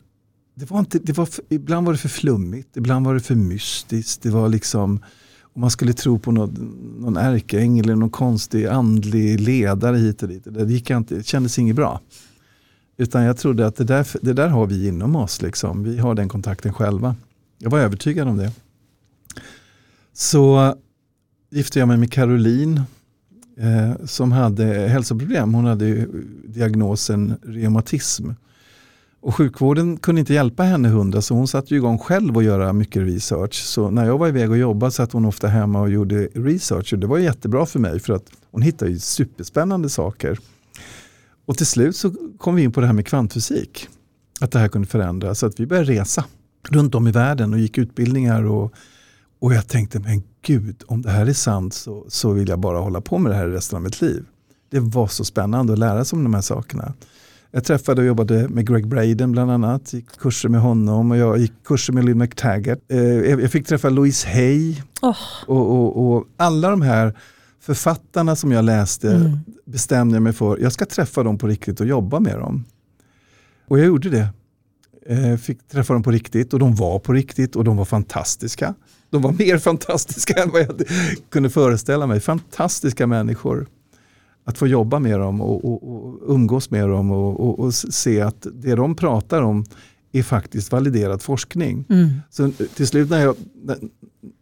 S2: det var inte, det var ibland var det för flummigt, ibland var det för mystiskt. Det var liksom, om man skulle tro på någon, någon ärkeängel eller någon konstig andlig ledare hit och dit. Det, gick inte, det kändes inget bra. Utan jag trodde att det där, det där har vi inom oss. Liksom. Vi har den kontakten själva. Jag var övertygad om det. Så gifte jag mig med Caroline eh, som hade hälsoproblem. Hon hade ju diagnosen reumatism. Och sjukvården kunde inte hjälpa henne hundra så hon satte igång själv och göra mycket research. Så när jag var iväg och jobbade satt hon ofta hemma och gjorde research. Och det var jättebra för mig för att hon hittade ju superspännande saker. Och till slut så kom vi in på det här med kvantfysik. Att det här kunde förändras. Så att vi började resa runt om i världen och gick utbildningar. Och, och jag tänkte, men gud, om det här är sant så, så vill jag bara hålla på med det här resten av mitt liv. Det var så spännande att lära sig om de här sakerna. Jag träffade och jobbade med Greg Braden bland annat. Gick kurser med honom och jag gick kurser med Lynn McTaggart. Eh, jag jag fick träffa Louise Hay.
S1: Åh.
S2: Och, och, och alla de här författarna som jag läste
S1: Mm.
S2: bestämde jag mig för, jag ska träffa dem på riktigt och jobba med dem. Och jag gjorde det. Eh, fick träffa dem på riktigt och de var på riktigt och de var fantastiska. De var mer fantastiska än vad jag kunde föreställa mig. Fantastiska människor. Att få jobba med dem och, och, och umgås med dem och, och, se att det de pratar om är faktiskt validerad forskning.
S1: Mm.
S2: Så till slut när jag,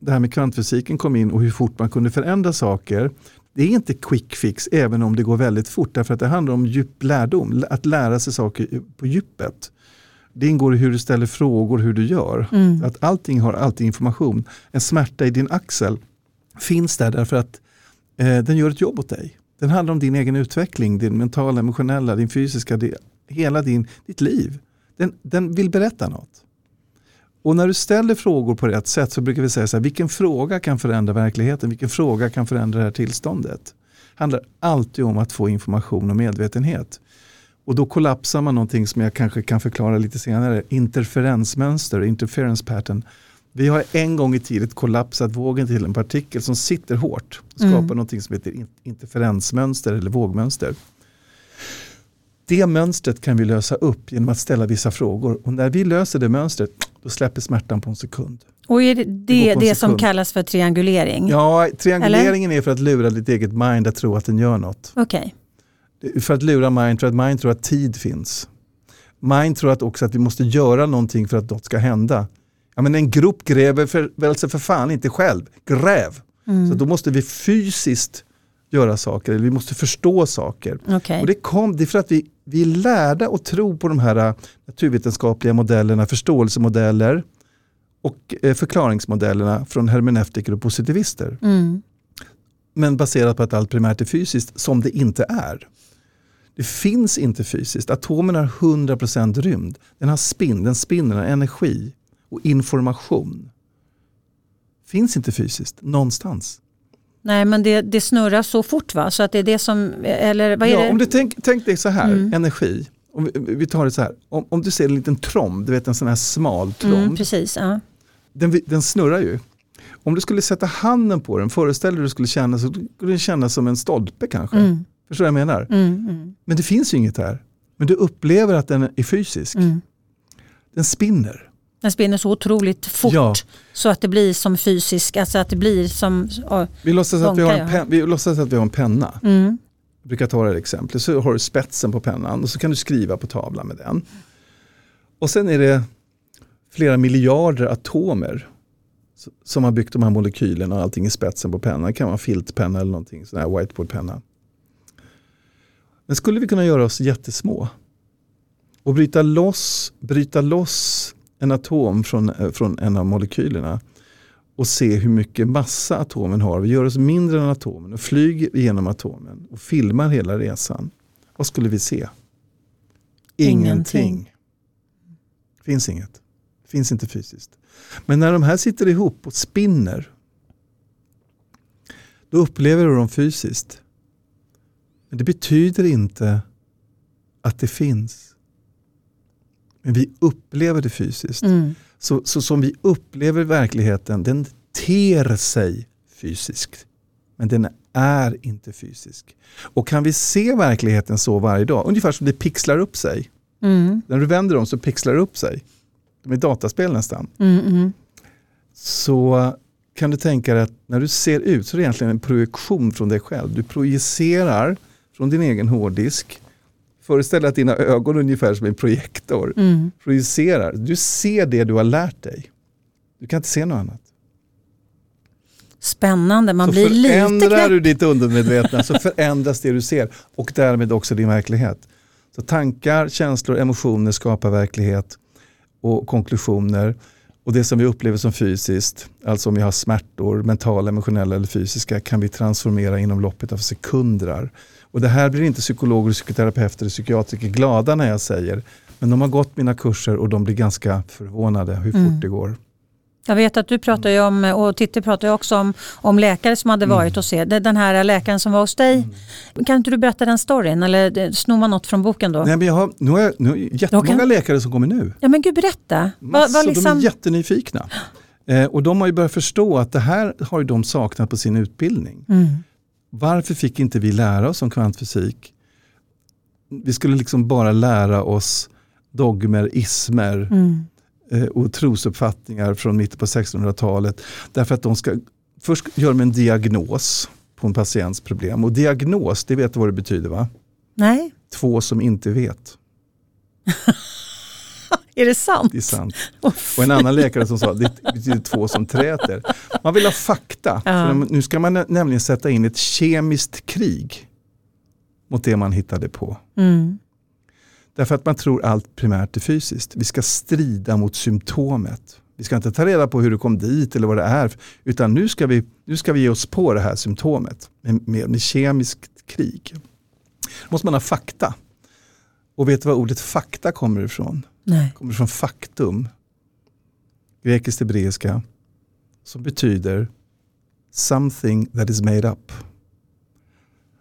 S2: det här med kvantfysiken kom in och hur fort man kunde förändra saker. Det är inte quick fix även om det går väldigt fort. Därför att det handlar om djup lärdom. Att lära sig saker på djupet. Det ingår i hur du ställer frågor, hur du gör.
S1: Mm.
S2: Att allting har alltid information. En smärta i din axel finns där därför att eh, den gör ett jobb åt dig. Den handlar om din egen utveckling, din mentala, emotionella, din fysiska, det, hela din, ditt liv. Den, den vill berätta något. Och när du ställer frågor på rätt sätt så brukar vi säga så här, vilken fråga kan förändra verkligheten? Vilken fråga kan förändra det här tillståndet? Det handlar alltid om att få information och medvetenhet. Och då kollapsar man någonting som jag kanske kan förklara lite senare, interferensmönster, interference pattern. Vi har en gång i tiden kollapsat vågen till en partikel som sitter hårt skapar mm. någonting som heter interferensmönster eller vågmönster. Det mönstret kan vi lösa upp genom att ställa vissa frågor och när vi löser det mönstret då släpper smärtan på en sekund.
S1: Och är det det, det som kallas för triangulering?
S2: Ja, trianguleringen Eller? är för att lura ditt eget mind att tro att den gör något.
S1: Okay.
S2: För att lura mind, för att mind tror att tid finns. Mind tror att också att vi måste göra någonting för att något ska hända. Ja, men en grop gräver för, väl sig för fan inte själv. Gräv! Mm. Så då måste vi fysiskt göra saker, eller vi måste förstå saker.
S1: Okay.
S2: Och det, kom, det är för att vi, vi är lärda att tro på de här äh, naturvetenskapliga modellerna, förståelsemodeller och eh, förklaringsmodellerna från hermeneutiker och positivister.
S1: Mm.
S2: Men baserat på att allt primärt är fysiskt, som det inte är. Det finns inte fysiskt. Atomen har 100% rymd. Den har spinn, den spinner, den har energi och information. Finns inte fysiskt någonstans.
S1: Nej men det, det, snurrar så fort va? Så att det är det som, eller vad är
S2: ja,
S1: det?
S2: Om du tänk, tänk dig så här, mm. energi. Om vi, vi, tar det så här, om, om, du ser en liten tromb, du vet en sån här smal mm, tromb. Mm,
S1: precis, ja.
S2: den, den snurrar ju. Om du skulle sätta handen på den, föreställ dig hur det skulle kännas, så skulle den kännas som en stolpe kanske. Mm. Förstår du vad jag menar?
S1: Mm, mm.
S2: Men det finns ju inget här. Men du upplever att den är fysisk.
S1: Mm.
S2: Den spinner.
S1: Den spinner så otroligt fort ja. så att det blir som fysisk, alltså att det blir som...
S2: Åh, vi, låtsas att vi, har en pen, vi låtsas att vi har en penna.
S1: Mm.
S2: Jag brukar ta det här exemplet. Så har du spetsen på pennan och så kan du skriva på tavlan med den. Och sen är det flera miljarder atomer som har byggt de här molekylerna och allting i spetsen på pennan. Det kan vara filtpenna eller någonting, sån här whiteboardpenna. Men skulle vi kunna göra oss jättesmå och bryta loss, bryta loss en atom från, eh, från en av molekylerna och se hur mycket massa atomen har. Vi gör oss mindre än atomen och flyger genom atomen och filmar hela resan. Vad skulle vi se? Ingenting. Ingenting. finns inget. finns inte fysiskt. Men när de här sitter ihop och spinner då upplever du dem fysiskt. Men det betyder inte att det finns. Men vi upplever det fysiskt.
S1: Mm.
S2: Så, så som vi upplever verkligheten, den ter sig fysisk. Men den är inte fysisk. Och kan vi se verkligheten så varje dag, ungefär som det pixlar upp sig.
S1: Mm.
S2: När du vänder dem så pixlar det upp sig. De är dataspel nästan.
S1: Mm, mm,
S2: så kan du tänka dig att när du ser ut så är det egentligen en projektion från dig själv. Du projicerar från din egen hårddisk Föreställ dig att dina ögon är ungefär som en projektor
S1: mm.
S2: projicerar. Du ser det du har lärt dig. Du kan inte se något annat.
S1: Spännande, man så blir lite
S2: Förändrar du ditt undermedvetna så förändras det du ser och därmed också din verklighet. Så tankar, känslor, emotioner skapar verklighet och konklusioner. Och det som vi upplever som fysiskt, alltså om vi har smärtor, mentala, emotionella eller fysiska, kan vi transformera inom loppet av sekunder. Och det här blir inte psykologer, psykoterapeuter och psykiatriker glada när jag säger. Men de har gått mina kurser och de blir ganska förvånade hur fort mm. det går.
S1: Jag vet att du pratar ju om, och Titti pratar ju också om, om läkare som hade mm. varit hos er. Den här läkaren som var hos dig. Mm. Kan inte du berätta den storyn eller snor man något från boken då?
S2: Nej, men jag har, nu har jag nu har jättemånga kan... läkare som kommer nu.
S1: Ja men gud berätta.
S2: Massor, va, va liksom... De är jättenyfikna. Eh, och de har ju börjat förstå att det här har de saknat på sin utbildning.
S1: Mm.
S2: Varför fick inte vi lära oss om kvantfysik? Vi skulle liksom bara lära oss dogmer, ismer
S1: mm.
S2: eh, och trosuppfattningar från mitten på 1600-talet. Därför att de ska, först gör de en diagnos på en patients problem. Och diagnos, det vet du vad det betyder va?
S1: Nej.
S2: Två som inte vet.
S1: Är det sant?
S2: Det är sant. Och en annan läkare som sa det betyder två som träter. Man vill ha fakta. Ja. nu ska man nämligen sätta in ett kemiskt krig mot det man hittade på.
S1: Mm.
S2: Därför att man tror allt primärt är fysiskt. Vi ska strida mot symptomet. Vi ska inte ta reda på hur det kom dit eller vad det är. Utan nu ska vi, nu ska vi ge oss på det här symptomet med, med, med kemiskt krig. Då måste man ha fakta. Och vet du var ordet fakta kommer ifrån?
S1: Nej.
S2: kommer från faktum. grekiskt hebreiska, som betyder something that is made up.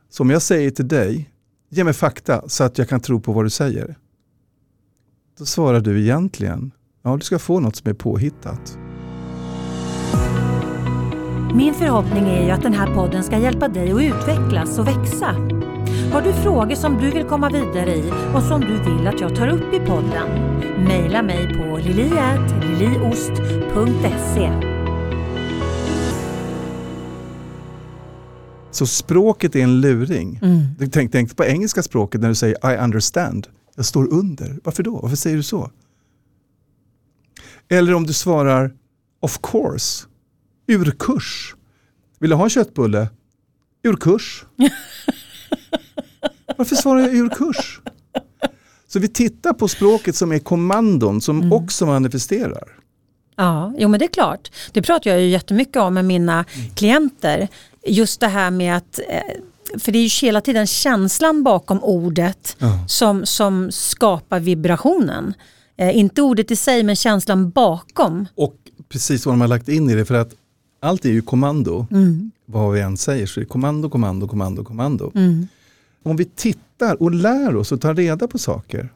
S2: Så om jag säger till dig, ge mig fakta så att jag kan tro på vad du säger. Då svarar du egentligen, ja du ska få något som är påhittat.
S1: Min förhoppning är ju att den här podden ska hjälpa dig att utvecklas och växa. Har du frågor som du vill komma vidare i och som du vill att jag tar upp i podden? Maila mig på liliatliliost.se
S2: Så språket är en luring.
S1: mm.
S2: Tänk, tänk på engelska språket när du säger I understand. Jag står under. Varför då? Varför säger du så? Eller om du svarar of course. Ur kurs. Vill du ha en köttbulle? Ur kurs. Varför svarar jag ur kurs? Så vi tittar på språket som är kommandon som
S1: Mm.
S2: också manifesterar.
S1: Ja, jo men det är klart. Det pratar jag ju jättemycket om med mina klienter. Just det här med att, eh, för det är ju hela tiden känslan bakom ordet
S2: Ja.
S1: som, som skapar vibrationen. Eh, inte ordet i sig men känslan bakom.
S2: Och precis vad de har lagt in i det för att allt är ju kommando.
S1: Mm.
S2: Vad vi än säger så är det kommando, kommando, kommando, kommando.
S1: Mm.
S2: Om vi tittar och lär oss och tar reda på saker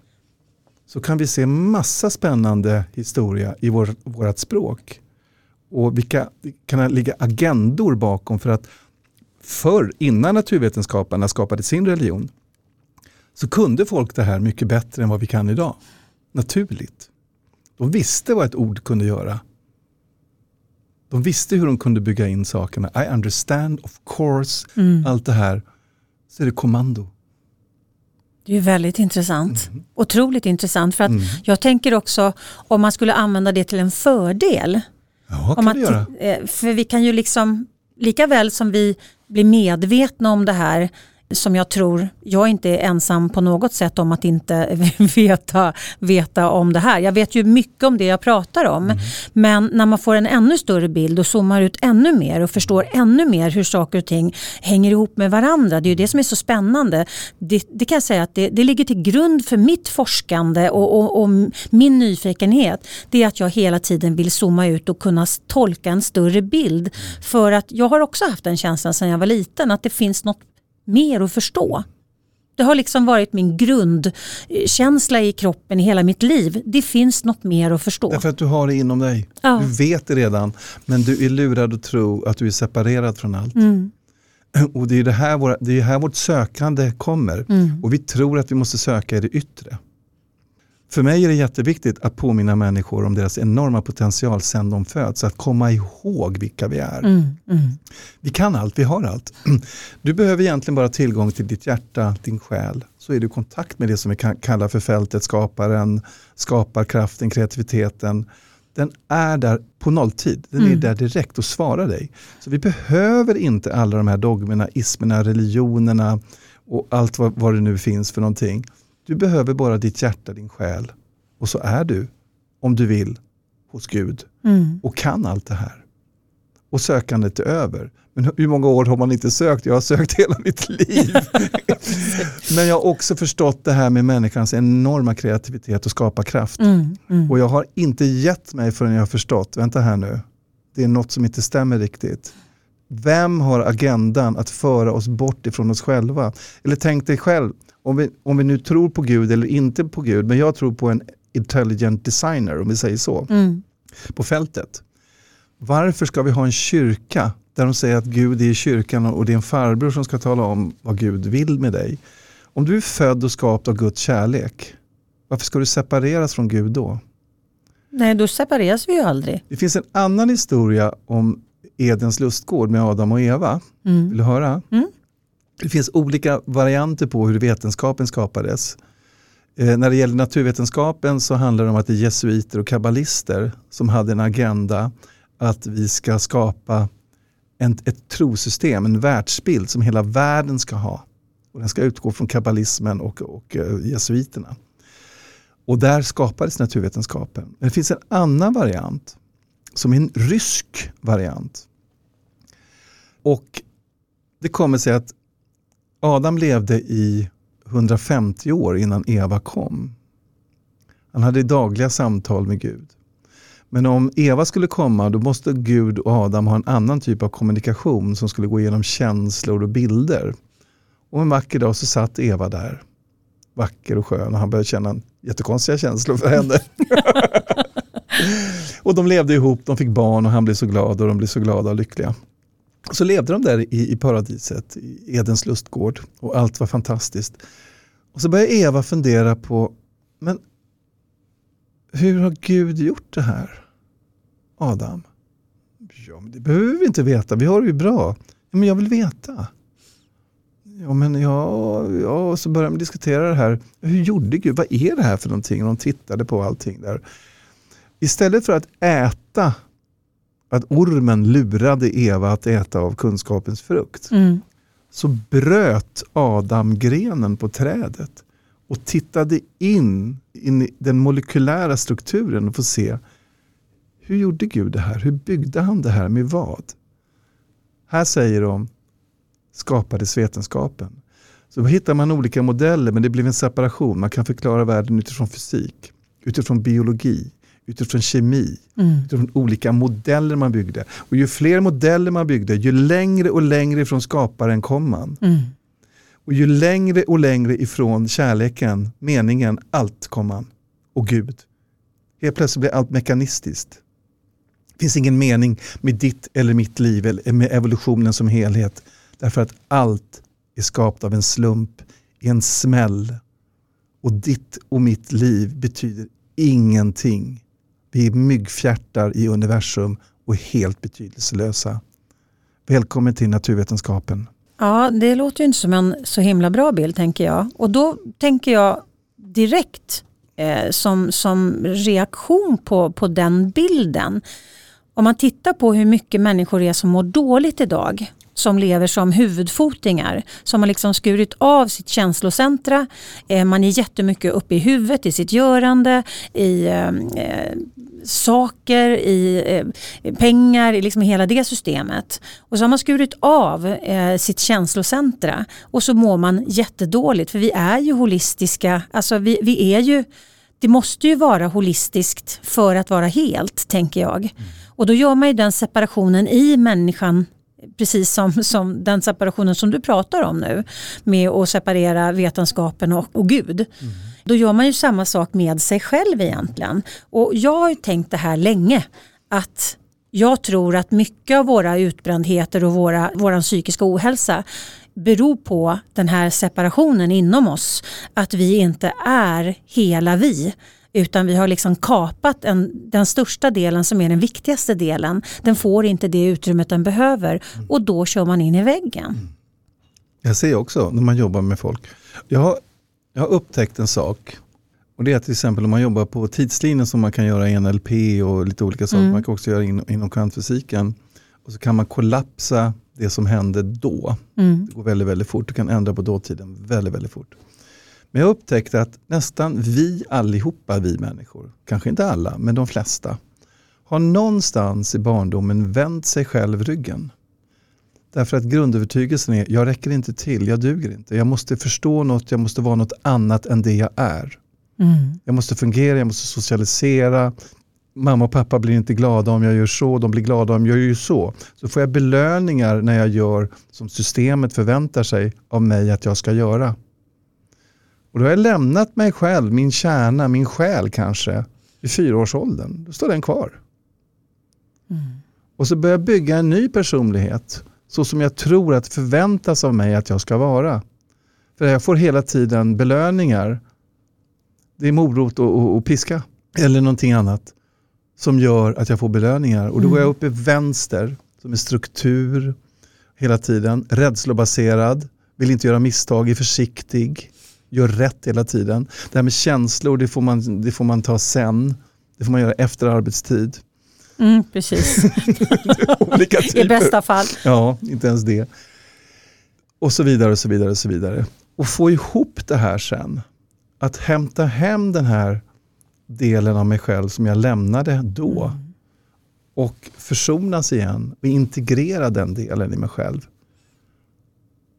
S2: så kan vi se massa spännande historia i vår, vårt språk. Och vilka kan ligga agendor bakom för att förr, innan naturvetenskaparna skapade sin religion, så kunde folk det här mycket bättre än vad vi kan idag. Naturligt. De visste vad ett ord kunde göra. De visste hur de kunde bygga in sakerna. I understand, of course,
S1: Mm.
S2: allt det här. Så är det kommando.
S1: Det är väldigt intressant. Otroligt intressant för att
S2: Mm.
S1: jag tänker också om man skulle använda det till en fördel.
S2: Ja, kan
S1: att,
S2: göra.
S1: eh, för vi kan ju liksom, lika väl som vi blir medvetna om det här, som jag tror, jag är inte ensam på något sätt om att inte veta, veta om det här. Jag vet ju mycket om det jag pratar om.
S2: Mm.
S1: Men när man får en ännu större bild och zoomar ut ännu mer och förstår ännu mer hur saker och ting hänger ihop med varandra. Det är ju det som är så spännande. Det, det kan jag säga att det, det ligger till grund för mitt forskande och, och, och min nyfikenhet. Det är att jag hela tiden vill zooma ut och kunna tolka en större bild. För att jag har också haft den känslan sedan jag var liten att det finns något mer att förstå. Det har liksom varit min grundkänsla i kroppen i hela mitt liv. Det finns något mer att förstå.
S2: Därför att du har det inom dig.
S1: Ja.
S2: Du vet det redan, men du är lurad att tro att du är separerad från allt.
S1: Mm,
S2: Och det är det här, våra, det är här vårt sökande kommer.
S1: mm,
S2: Och vi tror att vi måste söka i det yttre. För mig är det jätteviktigt att påminna människor om deras enorma potential sedan de föds. Att komma ihåg vilka vi är.
S1: mm, mm.
S2: Vi kan allt, vi har allt. Du behöver egentligen bara tillgång till ditt hjärta, din själ. Så är du i kontakt med det som vi kan kalla för fältet, skaparen, skaparkraften, kreativiteten. Den är där på nolltid, den är
S1: Mm.
S2: där direkt och svarar dig. Så vi behöver inte alla de här dogmerna, ismerna, religionerna och allt vad, vad det nu finns för någonting. Du behöver bara ditt hjärta, din själ. Och så är du, om du vill, hos Gud
S1: Mm.
S2: och kan allt det här. Och sökandet är över. Men hur många år har man inte sökt? Jag har sökt hela mitt liv. Men jag har också förstått det här med människans enorma kreativitet och skaparkraft.
S1: Mm, mm.
S2: Och jag har inte gett mig förrän jag har förstått, vänta här nu, det är något som inte stämmer riktigt. Vem har agendan att föra oss bort ifrån oss själva? Eller tänk dig själv, om vi, om vi nu tror på Gud eller inte på Gud, men jag tror på en intelligent designer, om vi säger så
S1: Mm.
S2: på fältet. Varför ska vi ha en kyrka där de säger att Gud är i kyrkan och det är en farbror som ska tala om vad Gud vill med dig? Om du är född och skapad av Guds kärlek, varför ska du separeras från Gud då?
S1: Nej, då separeras vi ju aldrig.
S2: Det finns en annan historia om Edens lustgård med Adam och Eva. Vill
S1: Mm.
S2: du höra?
S1: Mm.
S2: Det finns olika varianter på hur vetenskapen skapades. Eh, när det gäller naturvetenskapen så handlar det om att det är jesuiter och kabbalister som hade en agenda att vi ska skapa en, ett trosystem, en världsbild som hela världen ska ha. Och den ska utgå från kabbalismen och, och eh, jesuiterna. Och där skapades naturvetenskapen. Men det finns en annan variant som är en rysk variant. Och det kommer sig att Adam levde i 150 år innan Eva kom. Han hade dagliga samtal med Gud. Men om Eva skulle komma då måste Gud och Adam ha en annan typ av kommunikation som skulle gå igenom känslor och bilder. Och en vacker dag så satt Eva där, vacker och skön och han började känna jättekonstiga känslor för henne. och de levde ihop, de fick barn och han blev så glad och de blev så glada och lyckliga. Så levde de där i, i paradiset, i Edens lustgård och allt var fantastiskt. Och så började Eva fundera på, men hur har Gud gjort det här? Adam? Ja, men det behöver vi inte veta, vi har det ju bra. Ja, men jag vill veta. Ja, men ja, ja, och så började de diskutera det här. Hur gjorde Gud? Vad är det här för någonting? Och de tittade på allting där. Istället för att äta, att ormen lurade Eva att äta av kunskapens frukt, mm. så bröt Adam grenen på trädet och tittade in, in i den molekylära strukturen och få se hur gjorde Gud det här? Hur byggde han det här med vad? Här säger de skapades vetenskapen. Så hittar man olika modeller men det blev en separation. Man kan förklara världen utifrån fysik, utifrån biologi, utifrån kemi, mm. utifrån olika modeller man byggde. Och ju fler modeller man byggde, ju längre och längre ifrån skaparen kom man. Mm. Och ju längre och längre ifrån kärleken, meningen, allt kom man. Och Gud. Helt plötsligt blir allt mekanistiskt. Det finns ingen mening med ditt eller mitt liv eller med evolutionen som helhet. Därför att allt är skapat av en slump, i en smäll. Och ditt och mitt liv betyder ingenting. Vi är myggfjärtar i universum och helt betydelselösa. Välkommen till naturvetenskapen.
S1: Ja, det låter ju inte som en så himla bra bild tänker jag. Och då tänker jag direkt eh, som, som reaktion på, på den bilden. Om man tittar på hur mycket människor är som mår dåligt idag som lever som huvudfotingar. Som har liksom skurit av sitt känslocentra. Eh, man är jättemycket uppe i huvudet, i sitt görande, i eh, eh saker, i eh, pengar, i liksom hela det systemet. Och så har man skurit av eh, sitt känslocentra och så mår man jättedåligt för vi är ju holistiska, alltså vi, vi är ju det måste ju vara holistiskt för att vara helt, tänker jag. Mm. Och då gör man ju den separationen i människan precis som, som den separationen som du pratar om nu med att separera vetenskapen och, och Gud. Mm. Då gör man ju samma sak med sig själv egentligen. Och jag har ju tänkt det här länge att jag tror att mycket av våra utbrändheter och våra, våran psykiska ohälsa beror på den här separationen inom oss. Att vi inte är hela vi utan vi har liksom kapat en, den största delen som är den viktigaste delen. Den får inte det utrymmet den behöver mm. och då kör man in i väggen. Mm.
S2: Jag ser också när man jobbar med folk. Jag har, jag har upptäckt en sak. Och det är till exempel om man jobbar på tidslinjen som man kan göra i NLP och lite olika saker. Mm. Man kan också göra in, inom kvantfysiken. Och så kan man kollapsa det som hände då. Mm. Det går väldigt, väldigt fort. Du kan ändra på dåtiden väldigt, väldigt fort. Men jag upptäckte att nästan vi allihopa, vi människor, kanske inte alla, men de flesta, har någonstans i barndomen vänt sig själv ryggen. Därför att grundövertygelsen är, jag räcker inte till, jag duger inte. Jag måste förstå något, jag måste vara något annat än det jag är. Mm. Jag måste fungera, jag måste socialisera. Mamma och pappa blir inte glada om jag gör så, de blir glada om jag gör så. Så får jag belöningar när jag gör som systemet förväntar sig av mig att jag ska göra. Och då har jag lämnat mig själv, min kärna, min själ kanske, i fyraårsåldern. Då står den kvar. Mm. Och så börjar jag bygga en ny personlighet, så som jag tror att förväntas av mig att jag ska vara. För jag får hela tiden belöningar. Det är morot och, och, och piska, eller någonting annat, som gör att jag får belöningar. Och då går jag mm. upp i vänster, som är struktur hela tiden, rädslobaserad, vill inte göra misstag, är försiktig gör rätt hela tiden. Det här med känslor, det får man, det får man ta sen. Det får man göra efter arbetstid.
S1: Mm, precis. I bästa fall.
S2: Ja, inte ens det. Och så vidare och så vidare och så vidare. Och få ihop det här sen. Att hämta hem den här delen av mig själv som jag lämnade då. Mm. Och försonas igen och integrera den delen i mig själv.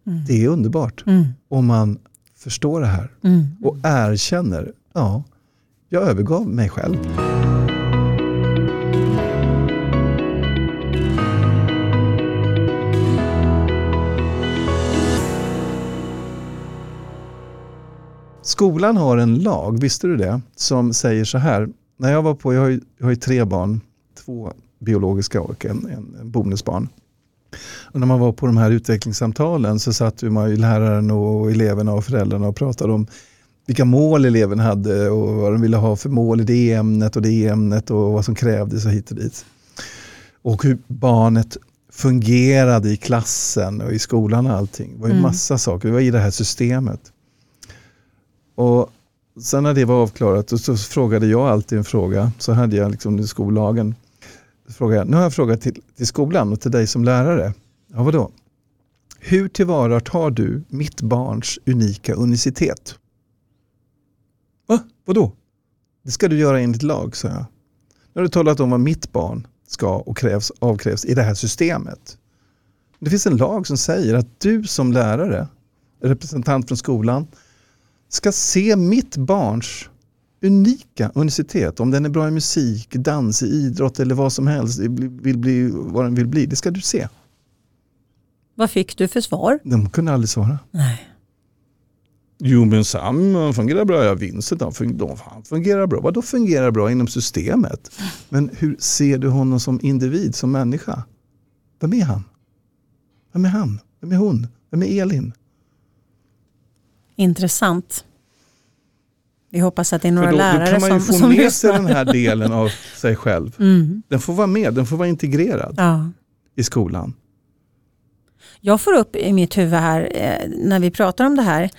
S2: Mm. Det är underbart. Mm. Om man förstår det här mm. och erkänner, ja, jag övergav mig själv. Skolan har en lag, visste du det, som säger så här. När jag var på, jag har ju, jag har ju tre barn, två biologiska och en, en bonusbarn. Och när man var på de här utvecklingssamtalen så satt ju man, läraren och eleverna och föräldrarna och pratade om vilka mål eleven hade och vad de ville ha för mål i det ämnet och det ämnet och vad som krävdes och hit och dit. Och hur barnet fungerade i klassen och i skolan och allting. Det var ju mm. massa saker, det var i det här systemet. Och sen när det var avklarat så frågade jag alltid en fråga, så hade jag liksom i skollagen frågar jag, nu har jag frågat till, till skolan och till dig som lärare. Ja, vadå? Hur tillvaratar du mitt barns unika unicitet? Va? Vadå? Det ska du göra enligt lag, sa jag. Nu har du talat om vad mitt barn ska och krävs, avkrävs i det här systemet. Det finns en lag som säger att du som lärare, representant från skolan, ska se mitt barns unika universitet. Om den är bra i musik, dans, i idrott eller vad som helst, vill bli vad den vill bli. Det ska du se.
S1: Vad fick du för svar?
S2: De kunde aldrig svara.
S1: Nej.
S2: Jo men Sam fungerar bra, ja Vincent han fungerar bra. Vad fungerar bra inom systemet? Men hur ser du honom som individ, som människa? Vem är han? Vem är han? Vem är hon? Vem är Elin?
S1: Intressant. Vi hoppas att det är några
S2: då,
S1: lärare
S2: som Då kan man
S1: ju
S2: få
S1: som
S2: med sig den här delen av sig själv. Mm. Den får vara med, den får vara integrerad
S1: ja.
S2: i skolan.
S1: Jag får upp i mitt huvud här eh, när vi pratar om det här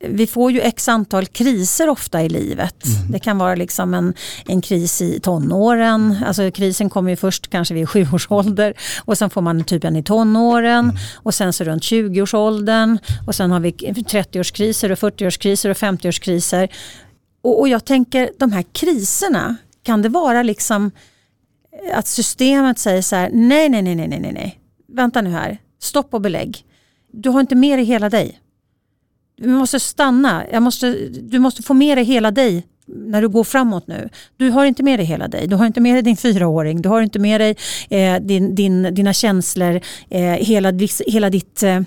S1: vi får ju x antal kriser ofta i livet. Mm. Det kan vara liksom en, en kris i tonåren. Alltså krisen kommer ju först kanske vid sju års ålder och sen får man typ en i tonåren mm. och sen så runt 20-årsåldern och sen har vi 30-årskriser och 40-årskriser och 50-årskriser. Och, och jag tänker de här kriserna, kan det vara liksom att systemet säger så här, nej, nej, nej, nej, nej, nej, vänta nu här, stopp och belägg. Du har inte med dig hela dig du måste stanna. Jag måste, du måste få med dig hela dig när du går framåt nu. Du har inte med dig hela dig. Du har inte med dig din fyraåring. Du har inte med dig eh, din, din, dina känslor, eh, hela, hela ditt eh,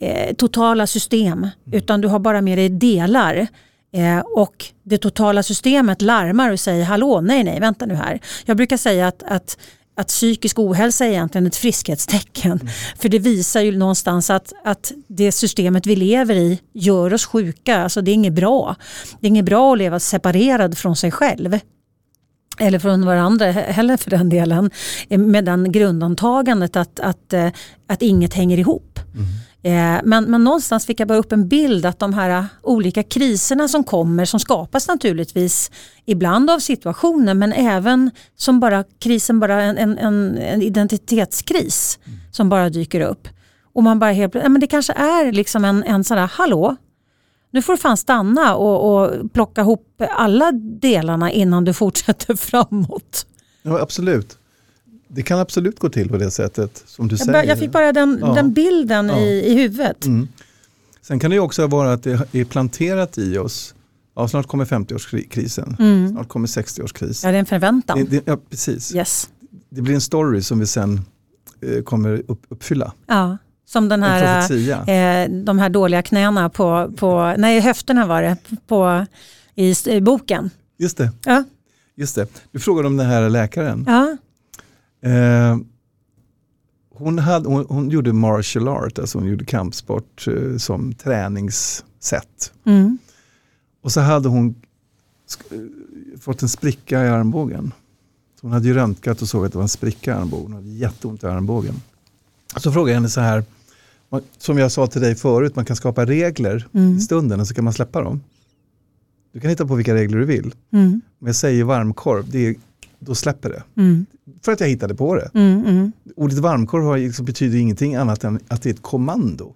S1: eh, totala system. Utan du har bara med dig delar. Eh, och det totala systemet larmar och säger hallå, nej, nej, vänta nu här. Jag brukar säga att, att att psykisk ohälsa är egentligen ett friskhetstecken. Mm. För det visar ju någonstans att, att det systemet vi lever i gör oss sjuka. Alltså det är inget bra. Det är inget bra att leva separerad från sig själv eller från varandra heller för den delen, med den grundantagandet att, att, eh, att inget hänger ihop. Mm. Eh, men, men någonstans fick jag bara upp en bild att de här olika kriserna som kommer, som skapas naturligtvis ibland av situationen men även som bara krisen, bara en, en, en identitetskris mm. som bara dyker upp. Och man bara helt ja, men det kanske är liksom en, en sån där, hallå, nu får du fan stanna och, och plocka ihop alla delarna innan du fortsätter framåt.
S2: Ja, absolut. Det kan absolut gå till på det sättet som du
S1: jag
S2: säger.
S1: Jag fick bara den, ja. den bilden ja. i, i huvudet. Mm.
S2: Sen kan det också vara att det är planterat i oss. Ja, snart kommer 50-årskrisen, mm. snart kommer 60-årskris.
S1: Ja, det är en förväntan.
S2: Det, det, ja, precis.
S1: Yes.
S2: Det blir en story som vi sen eh, kommer upp, uppfylla.
S1: Ja. Som den här, eh, de här dåliga knäna på, på, nej höfterna var det, på, i, i boken.
S2: Just det.
S1: Ja.
S2: Just det. Du frågade om den här läkaren.
S1: Ja.
S2: Eh, hon, hade, hon, hon, gjorde martial art, alltså hon gjorde kampsport eh, som träningssätt.
S1: Mm.
S2: Och så hade hon eh, fått en spricka i armbågen. Så hon hade ju röntgat och såg att det var en spricka i armbågen. Hon hade jätteont i armbågen. Så frågade jag henne så här, som jag sa till dig förut, man kan skapa regler mm. i stunden och så kan man släppa dem. Du kan hitta på vilka regler du vill.
S1: Mm.
S2: Om jag säger varmkorv, det är, då släpper det.
S1: Mm.
S2: För att jag hittade på det.
S1: Mm, mm.
S2: Ordet varmkorv liksom betyder ingenting annat än att det är ett kommando.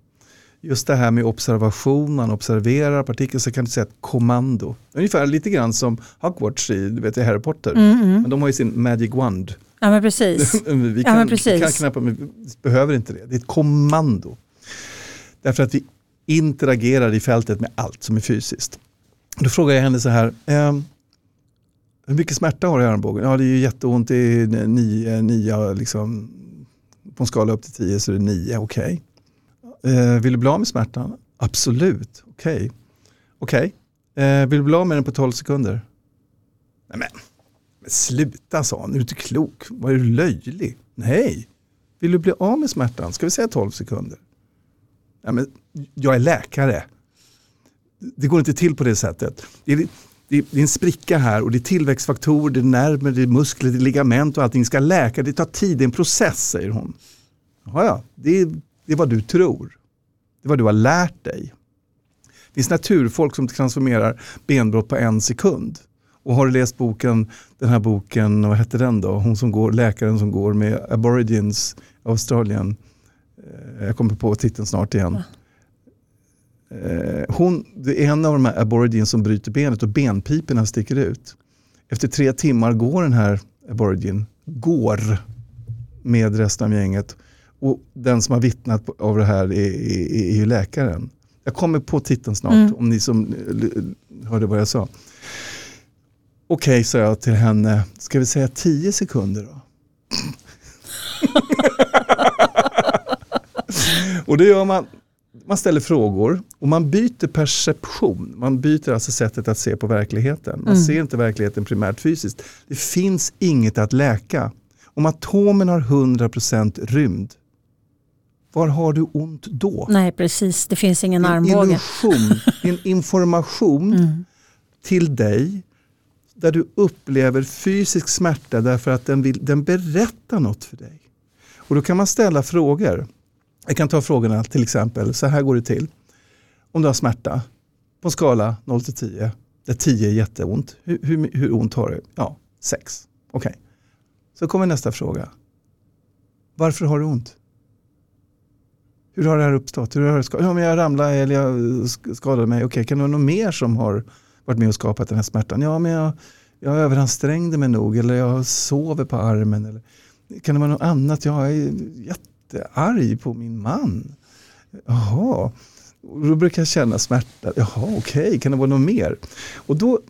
S2: Just det här med observation, man observerar partikeln så kan du säga ett kommando. Ungefär lite grann som Hogwarts i, du vet, i Harry Potter.
S1: Mm, mm.
S2: Men de har ju sin magic wand.
S1: Ja men precis.
S2: vi, kan, ja, men precis. vi kan knappa, men vi behöver inte det. Det är ett kommando. Därför att vi interagerar i fältet med allt som är fysiskt. Då frågar jag henne så här, eh, hur mycket smärta har du i armbågen? Ja det är ju jätteont, det är nio, nio liksom, på en skala upp till tio så är det nio, okej. Okay. Eh, vill du bli av med smärtan? Absolut, okej. Okay. Okej, okay. Eh, vill du bli av med den på 12 sekunder? Nej men, men sluta sa han, är du inte klok? Vad är du löjlig? Nej. Vill du bli av med smärtan? Ska vi säga 12 sekunder? Ja, men, jag är läkare. Det går inte till på det sättet. Det är, det är, en spricka här och det är tillväxtfaktorer, det är nerver, det är muskler, det är ligament och allting ska läka. Det tar tid, det är en process säger hon. Ja, ja, det är, det är vad du tror. Det är vad du har lärt dig. Det finns naturfolk som transformerar benbrott på en sekund. Och har du läst boken, den här boken, vad hette den då? Hon som går, läkaren som går med Aborigines Australien. Eh, jag kommer på titeln snart igen. Ja hon, det är en av de här aborigines som bryter benet och benpiporna sticker ut. Efter tre timmar går den här aborigin, går med resten av gänget. Och den som har vittnat av det här är, är, är ju läkaren. Jag kommer på titeln snart mm. om ni som eh, hörde vad jag sa. Okej, okay, sa jag till henne, ska vi säga tio sekunder då? och det gör man, man ställer frågor och man byter perception. Man byter alltså sättet att se på verkligheten. Man mm. ser inte verkligheten primärt fysiskt. Det finns inget att läka. Om atomen har 100% rymd, var har du ont då?
S1: Nej precis, det finns ingen
S2: en
S1: armbåge.
S2: Illusion, en information mm. till dig där du upplever fysisk smärta därför att den, vill, den berättar något för dig. Och då kan man ställa frågor. Jag kan ta frågorna till exempel, så här går det till. Om du har smärta på en skala 0 till 10, där 10 är jätteont, hur, hur, hur ont har du? Ja, 6. Okej. Okay. Så kommer nästa fråga. Varför har du ont? Hur har det här uppstått? Hur har det ja, men jag ramlade eller jag skadade mig. Okej, okay, kan det vara något mer som har varit med och skapat den här smärtan? Ja, men jag, jag överansträngde mig nog eller jag sover på armen. Eller, kan det vara något annat? Jag är jättearg på min man. Jaha, och då brukar jag känna smärta. Jaha, okej, okay. kan det vara något mer? Och då,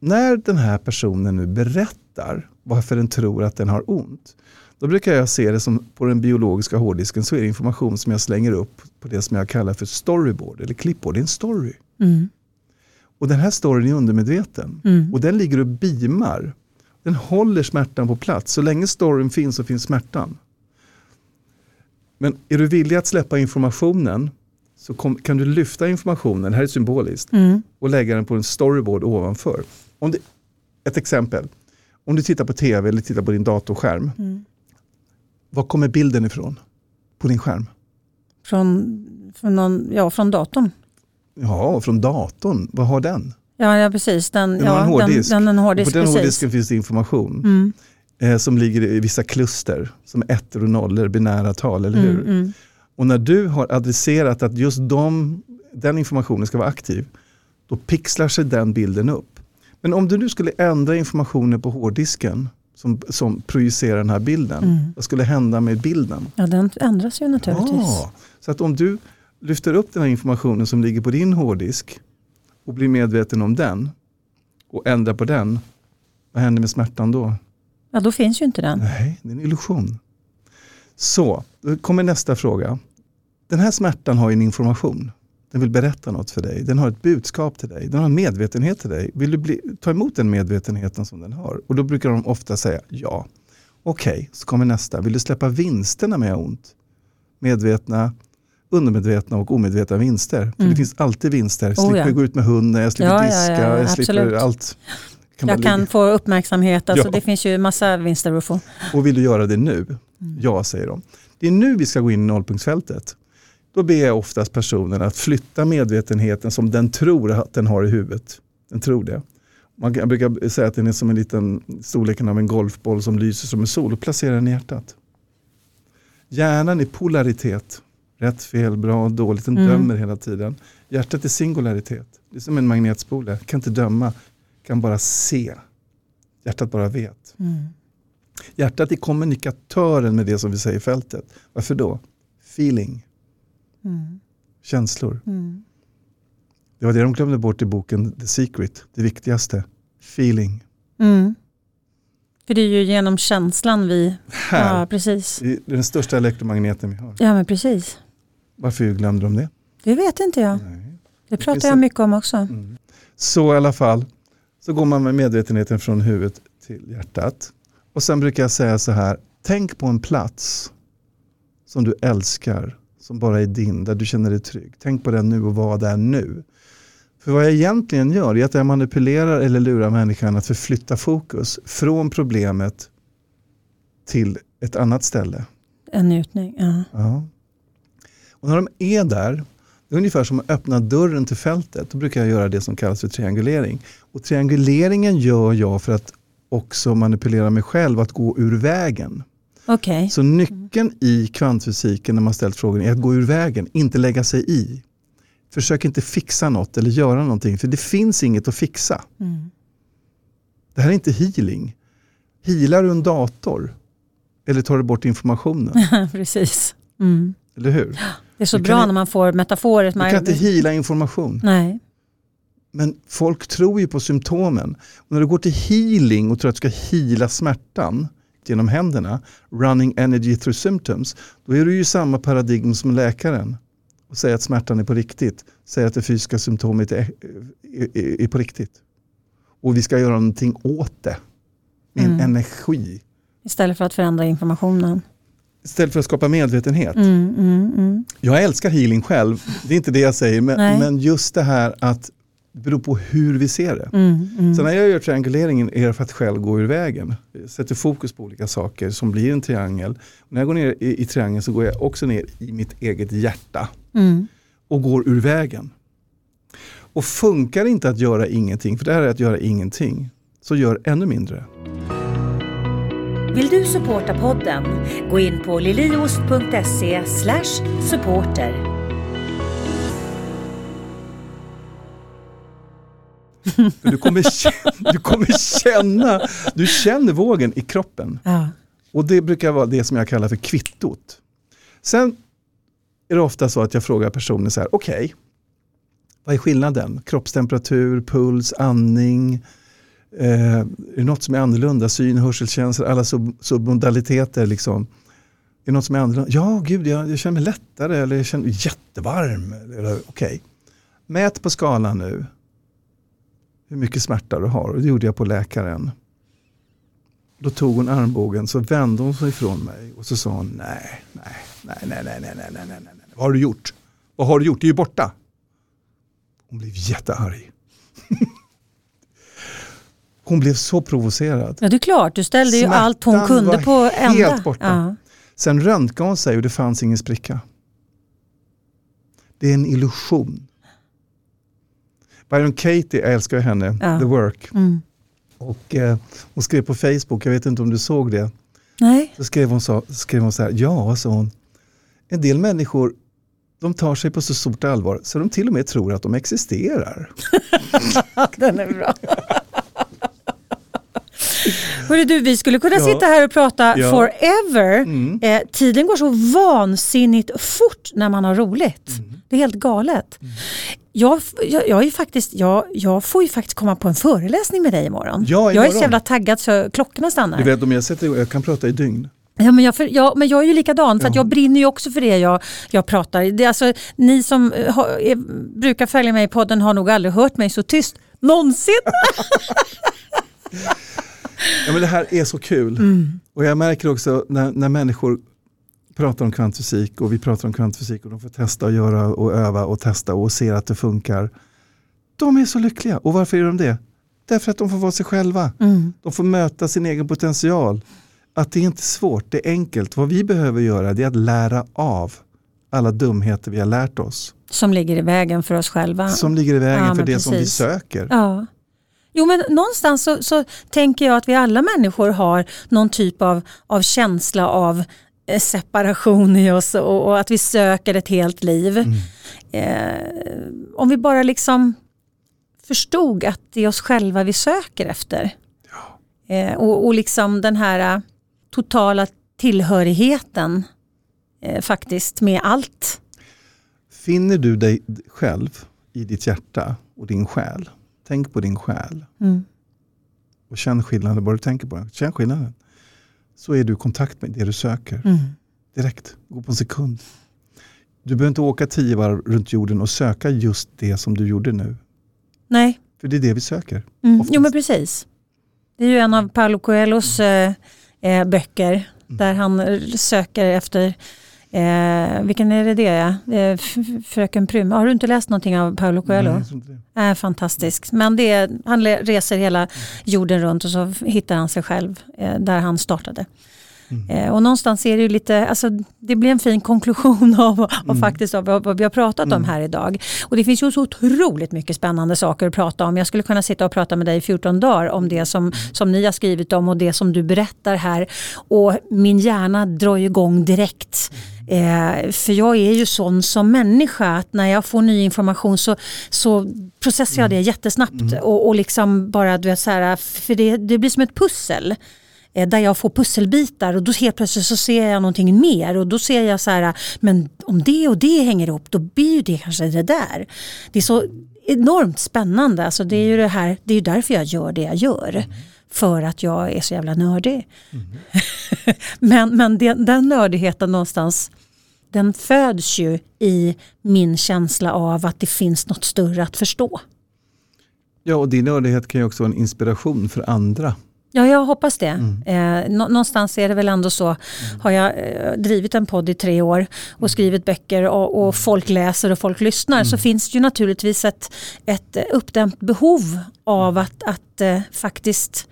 S2: när den här personen nu berättar varför den tror att den har ont, då brukar jag se det som på den biologiska hårddisken så är det information som jag slänger upp på det som jag kallar för storyboard eller klippboard. Det är en story. Mm. Och den här storyn är undermedveten. Mm. Och den ligger och beamar. Den håller smärtan på plats. Så länge storyn finns så finns smärtan. Men är du villig att släppa informationen så kom, kan du lyfta informationen, här är symboliskt, mm. och lägga den på en storyboard ovanför. Om det, ett exempel, om du tittar på tv eller tittar på din datorskärm. Mm. Var kommer bilden ifrån på din skärm?
S1: Från, från, någon, ja, från datorn.
S2: Ja, från datorn. Vad har den?
S1: Ja, ja precis. Den,
S2: den
S1: ja,
S2: har en hårddisk.
S1: Den, den, hårddisk
S2: på den hårddisken finns det information. Mm. Eh, som ligger i vissa kluster, som ettor och nollor, binära tal, eller hur? Mm, mm. Och när du har adresserat att just de, den informationen ska vara aktiv, då pixlar sig den bilden upp. Men om du nu skulle ändra informationen på hårddisken som, som projicerar den här bilden, mm. vad skulle hända med bilden?
S1: Ja, den ändras ju naturligtvis.
S2: Ja, så att om du lyfter upp den här informationen som ligger på din hårddisk och blir medveten om den och ändrar på den, vad händer med smärtan då?
S1: Ja, då finns ju inte den.
S2: Nej, det är en illusion. Så, då kommer nästa fråga. Den här smärtan har en information. Den vill berätta något för dig. Den har ett budskap till dig. Den har en medvetenhet till dig. Vill du bli, ta emot den medvetenheten som den har? Och då brukar de ofta säga ja. Okej, okay, så kommer nästa. Vill du släppa vinsterna med ont? Medvetna, undermedvetna och omedvetna vinster. För mm. det finns alltid vinster. Jag slipper oh, ja. gå ut med hunden, jag slipper ja, diska, ja, jag slipper allt.
S1: Kan jag kan få uppmärksamhet, alltså det finns ju massa vinster att få.
S2: Och vill du göra det nu? Mm. Ja, säger de. Det är nu vi ska gå in i nollpunktsfältet. Då ber jag oftast personen att flytta medvetenheten som den tror att den har i huvudet. Den tror det. Man brukar säga att den är som en liten storleken av en golfboll som lyser som en sol och placera den i hjärtat. Hjärnan är polaritet. Rätt, fel, bra, dåligt. Den mm. dömer hela tiden. Hjärtat är singularitet. Det är som en magnetspole. Kan inte döma, kan bara se. Hjärtat bara vet. Mm. Hjärtat är kommunikatören med det som vi säger i fältet. Varför då? Feeling. Mm. Känslor. Mm. Det var det de glömde bort i boken The Secret. Det viktigaste. Feeling.
S1: För det är ju genom känslan vi...
S2: Här,
S1: ja, precis.
S2: Det är den största elektromagneten vi har.
S1: Ja, men precis.
S2: Varför glömde de det?
S1: Det vet inte jag. Nej. Det pratar jag mycket om också. Mm.
S2: Så i alla fall, så går man med medvetenheten från huvudet till hjärtat. Och sen brukar jag säga så här, tänk på en plats som du älskar, som bara är din, där du känner dig trygg. Tänk på den nu och var där nu. För vad jag egentligen gör är att jag manipulerar eller lurar människan att förflytta fokus från problemet till ett annat ställe.
S1: En njutning, ja.
S2: Ja. Och när de är där, det är ungefär som att öppna dörren till fältet. Då brukar jag göra det som kallas för triangulering. Och trianguleringen gör jag för att också manipulera mig själv att gå ur vägen.
S1: Okej.
S2: Så nyckeln i kvantfysiken när man ställt frågan är att gå ur vägen, inte lägga sig i. Försök inte fixa något eller göra någonting, för det finns inget att fixa.
S1: Mm.
S2: Det här är inte healing. Healar du en dator? Eller tar du bort informationen?
S1: Precis. Mm.
S2: Eller hur?
S1: Det är så
S2: Du
S1: bra när man får metaforer.
S2: Du kan inte heala information.
S1: Nej.
S2: Men folk tror ju på symptomen. Och när du går till healing och tror att du ska heala smärtan genom händerna, running energy through symptoms, då är du ju samma paradigm som läkaren. Och säger att smärtan är på riktigt, säger att det fysiska symptomet är, är, är, är på riktigt. Och vi ska göra någonting åt det med en
S1: Mm.
S2: energi.
S1: Istället för att förändra informationen.
S2: Istället för att skapa medvetenhet.
S1: Mm, mm, mm.
S2: Jag älskar healing själv, det är inte det jag säger, men, men just det här att det beror på hur vi ser det.
S1: Mm, mm.
S2: Så när jag gör trianguleringen är det för att själv gå ur vägen. Jag sätter fokus på olika saker som blir en triangel. Och när jag går ner i, i triangeln så går jag också ner i mitt eget hjärta
S1: Mm.
S2: och går ur vägen. Och funkar inte att göra ingenting, för det här är att göra ingenting, så gör ännu mindre.
S1: Vill du supporta podden? Gå in på liliost.se supporter.
S2: Du, kommer känna, du kommer känna, du känner vågen i kroppen.
S1: Ja.
S2: Och det brukar vara det som jag kallar för kvittot. Sen är det ofta så att jag frågar personer så här, okej, vad är skillnaden? Kroppstemperatur, puls, andning, eh, är det något som är annorlunda? Syn, hörselkänsla, alla sub submodaliteter liksom. Är det något som är annorlunda? Ja, gud, jag, jag känner mig lättare eller jag känner mig jättevarm. Eller, Okej, mät på skalan nu hur mycket smärta du har. Och det gjorde jag på läkaren. Då tog hon armbågen, så vände hon sig ifrån mig och så sa hon nej, nej, nej, nej, nej, nej, nej, nej, nej, nej. Vad har du gjort? Vad har du gjort? Det är ju borta. Hon blev jättearg. hon blev så provocerad.
S1: ja, det är klart. Du ställde ju
S2: Smärtan
S1: allt hon kunde
S2: var
S1: på ända.
S2: helt borta.
S1: Ja.
S2: Sen röntgade hon sig och det fanns ingen spricka. Det är en illusion. Byron Katie, jag älskar henne,
S1: Ja.
S2: The Work.
S1: Mm.
S2: Och, eh, hon skrev på Facebook, jag vet inte om du såg det,
S1: Nej.
S2: så skrev hon så, skrev hon så här, ja, sa hon, en del människor de tar sig på så stort allvar så de till och med tror att de existerar.
S1: Den är bra. Hörru du, vi skulle kunna
S2: Ja.
S1: sitta här och prata
S2: Ja.
S1: forever.
S2: Mm.
S1: Eh, tiden går så vansinnigt fort när man har roligt.
S2: Mm.
S1: Det är helt galet. Jag, jag, jag, är faktiskt, jag, jag får ju faktiskt komma på en föreläsning med dig imorgon.
S2: Ja,
S1: Jag är
S2: imorgon.
S1: så jävla taggad så klockorna stannar.
S2: Du vet om jag sätter jag kan prata i dygn.
S1: Ja, men, jag, för, ja, men jag är ju likadan för att
S2: Ja.
S1: jag brinner ju också för det jag, jag pratar. Det är alltså, ni som eh, har, är, brukar följa mig i podden har nog aldrig hört mig så tyst någonsin.
S2: Ja, men det här är så kul. Och jag märker också när, när människor pratar om kvantfysik och vi pratar om kvantfysik och de får testa och göra och öva och testa och ser att det funkar. De är så lyckliga. Och varför är de det? Därför att de får vara sig själva.
S1: Mm.
S2: De får möta sin egen potential. Att det är inte svårt, det är enkelt. Vad vi behöver göra det är att lära av alla dumheter vi har lärt oss.
S1: Som ligger i vägen för oss själva.
S2: Som ligger i vägen
S1: Ja,
S2: för det som vi
S1: precis.
S2: söker.
S1: Ja. Jo men någonstans så, så tänker jag att vi alla människor har någon typ av, av känsla av separation i oss och, och att vi söker ett helt liv.
S2: Mm.
S1: Eh, om vi bara liksom förstod att det är oss själva vi söker efter. Eh, och, och liksom den här eh, totala tillhörigheten eh, faktiskt med allt.
S2: Finner du dig själv i ditt hjärta och din själ, tänk på din själ
S1: Mm.
S2: och känn skillnaden, bara du tänker på den, känn skillnaden. Så är du i kontakt med det du söker.
S1: Mm.
S2: Direkt, gå på en sekund. Du behöver inte åka tio varv runt jorden och söka just det som du gjorde nu.
S1: Nej,
S2: För det är det vi söker.
S1: Mm. Jo men precis. Det är ju en av Paulo Coelhos eh, eh, böcker
S2: Mm.
S1: där han söker efter Eh, vilken är det det är? Eh, Fröken Prym. Har du inte läst någonting av Paulo Coelho?
S2: Nej, det.
S1: Eh, fantastiskt. Men det är, han reser hela jorden runt och så hittar han sig själv eh, där han startade.
S2: Mm.
S1: Eh, och någonstans är det ju lite, alltså, det blir en fin konklusion av, av
S2: Mm.
S1: faktiskt av vad vad vi har pratat om här idag. Och det finns ju så otroligt mycket spännande saker att prata om. Jag skulle kunna sitta och prata med dig i 14 dagar om det som, som ni har skrivit om och det som du berättar här. Och min hjärna drar igång direkt. Eh, för jag är ju sån som människa att när jag får ny information så, så processar jag det jättesnabbt. Och, och liksom bara, du vet, så här, för det, det blir som ett pussel eh, där jag får pusselbitar och då helt plötsligt så ser jag någonting mer och då ser jag så här, men om det och det hänger ihop då blir ju det kanske det där. Det är så enormt spännande, alltså det är ju det här, det är därför jag gör det jag gör. För att jag är så jävla nördig. men men det, den nördigheten någonstans, den föds ju i min känsla av att det finns något större att förstå.
S2: Ja, och din nördighet kan ju också vara en inspiration för andra.
S1: Ja, jag hoppas det. Eh, nå- någonstans är det väl ändå så. Har jag eh, drivit en podd i tre år och skrivit böcker och, och folk läser och folk lyssnar så finns det ju naturligtvis ett, ett eh, uppdämt behov av att, att eh, faktiskt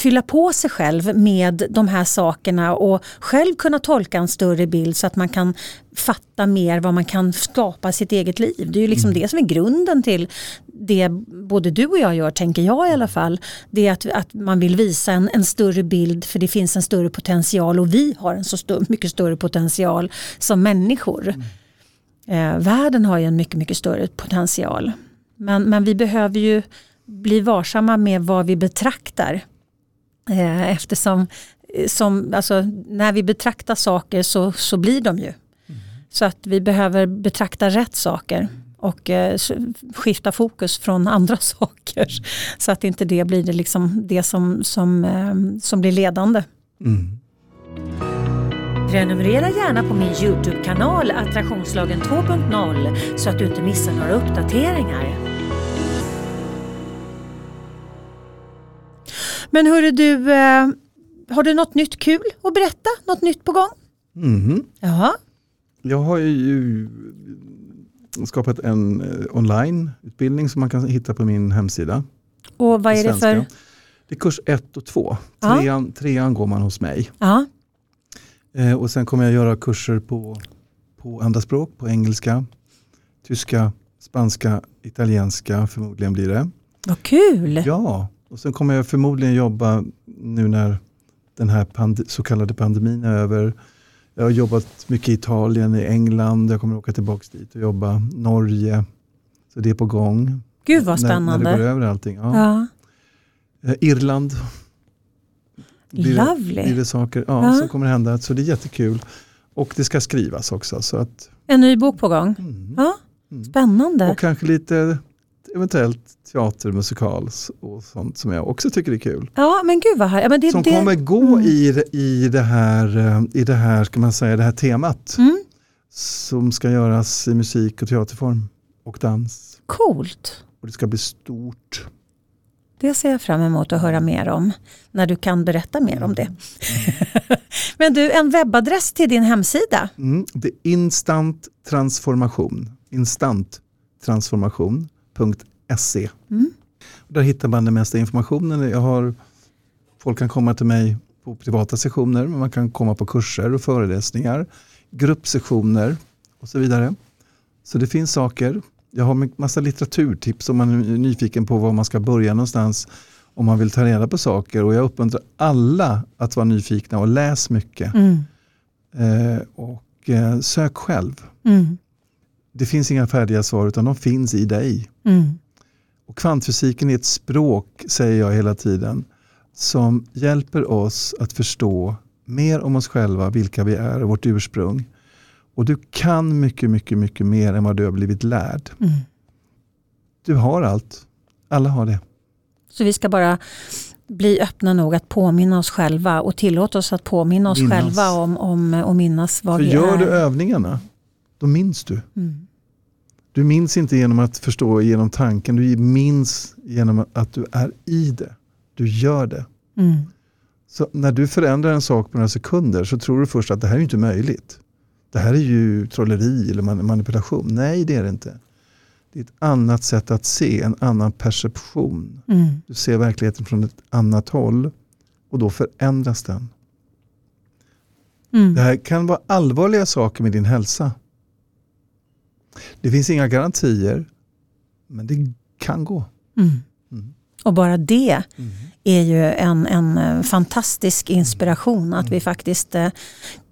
S1: fylla på sig själv med de här sakerna och själv kunna tolka en större bild så att man kan fatta mer vad man kan skapa sitt eget liv. Det är ju liksom det som är grunden till det både du och jag gör, tänker jag i alla fall. Det är att, att man vill visa en, en större bild för det finns en större potential och vi har en så stor, mycket större potential som människor. Eh, världen har ju en mycket, mycket större potential. Men, men vi behöver ju bli varsamma med vad vi betraktar. Eh, eftersom eh, som, alltså, när vi betraktar saker så, så blir de ju. Så att vi behöver betrakta rätt saker och eh, skifta fokus från andra saker. Så att inte det blir det, liksom det som, som, eh, som blir ledande.
S2: Mm.
S1: Prenumerera gärna på min Youtube-kanal Attraktionslagen 2.0 så att du inte missar några uppdateringar. Men hörru du, eh, har du något nytt kul att berätta? Något nytt på gång?
S2: Mhm.
S1: Ja.
S2: Jag har ju skapat en eh, onlineutbildning som man kan hitta på min hemsida.
S1: Och vad är det för...
S2: Det är kurs 1 och 2.
S1: Ja.
S2: Trean, trean går man hos mig.
S1: Ja.
S2: Eh, och sen kommer jag göra kurser på, på andra språk, på engelska, tyska, spanska, italienska förmodligen blir det.
S1: Vad kul!
S2: Ja, och sen kommer jag förmodligen jobba nu när den här så kallade pandemin är över. Jag har jobbat mycket i Italien, i England, jag kommer åka tillbaka dit och jobba. Norge, så det är på gång.
S1: Gud vad
S2: När, när
S1: spännande.
S2: det går över allting. Ja.
S1: Ja.
S2: Eh, Irland. Blir det,
S1: Lovely.
S2: blir det saker ja,
S1: Ja.
S2: som kommer hända, så det är jättekul. Och det ska skrivas också. Så att,
S1: En ny bok på gång.
S2: mm.
S1: Ja.
S2: Mm.
S1: Spännande.
S2: Och kanske lite eventuellt teater, musikal och sånt som jag också tycker är kul.
S1: Ja men gud vad här. Ja, men det,
S2: som
S1: det...
S2: kommer gå
S1: Mm.
S2: i, i, det här, eh, i det här, ska man säga, det här temat.
S1: Mm.
S2: Som ska göras i musik och teaterform och dans.
S1: Coolt.
S2: Och det ska bli stort.
S1: Det ser jag fram emot att höra mer om. När du kan berätta mer om det. men du, en webbadress till din hemsida.
S2: Mm. Det är instant transformation. Instanttransformation.se
S1: Mm.
S2: Där hittar man den mesta informationen. Jag har, folk kan komma till mig på privata sessioner, men man kan komma på kurser och föreläsningar, gruppsessioner och så vidare. Så det finns saker. Jag har massa litteraturtips om man är nyfiken på var man ska börja någonstans om man vill ta reda på saker. Och jag uppmuntrar alla att vara nyfikna och läs mycket.
S1: Mm.
S2: Eh, och eh, sök själv.
S1: Mm.
S2: Det finns inga färdiga svar utan de finns i dig.
S1: Mm.
S2: Och kvantfysiken är ett språk, säger jag hela tiden, som hjälper oss att förstå mer om oss själva, vilka vi är och vårt ursprung. Och du kan mycket, mycket, mycket mer än vad du har blivit lärd.
S1: Mm.
S2: Du har allt. Alla har det.
S1: Så vi ska bara bli öppna nog att påminna oss själva och tillåta oss att påminna oss
S2: Minnas.
S1: själva om, om och minnas vad
S2: För
S1: vi
S2: gör
S1: är.
S2: du övningarna, då minns du.
S1: Mm.
S2: Du minns inte genom att förstå genom tanken, du minns genom att du är i det. Du gör det.
S3: Mm.
S2: Så när du förändrar en sak på några sekunder så tror du först att det här är inte möjligt. Det här är ju trolleri eller manipulation. Nej, det är det inte. Det är ett annat sätt att se, en annan perception.
S3: Mm.
S2: Du ser verkligheten från ett annat håll och då förändras den.
S3: Mm.
S2: Det här kan vara allvarliga saker med din hälsa. Det finns inga garantier, men det kan gå.
S3: Mm.
S2: Mm.
S3: Och bara det
S2: Mm.
S3: är ju en, en eh, fantastisk inspiration att vi faktiskt eh,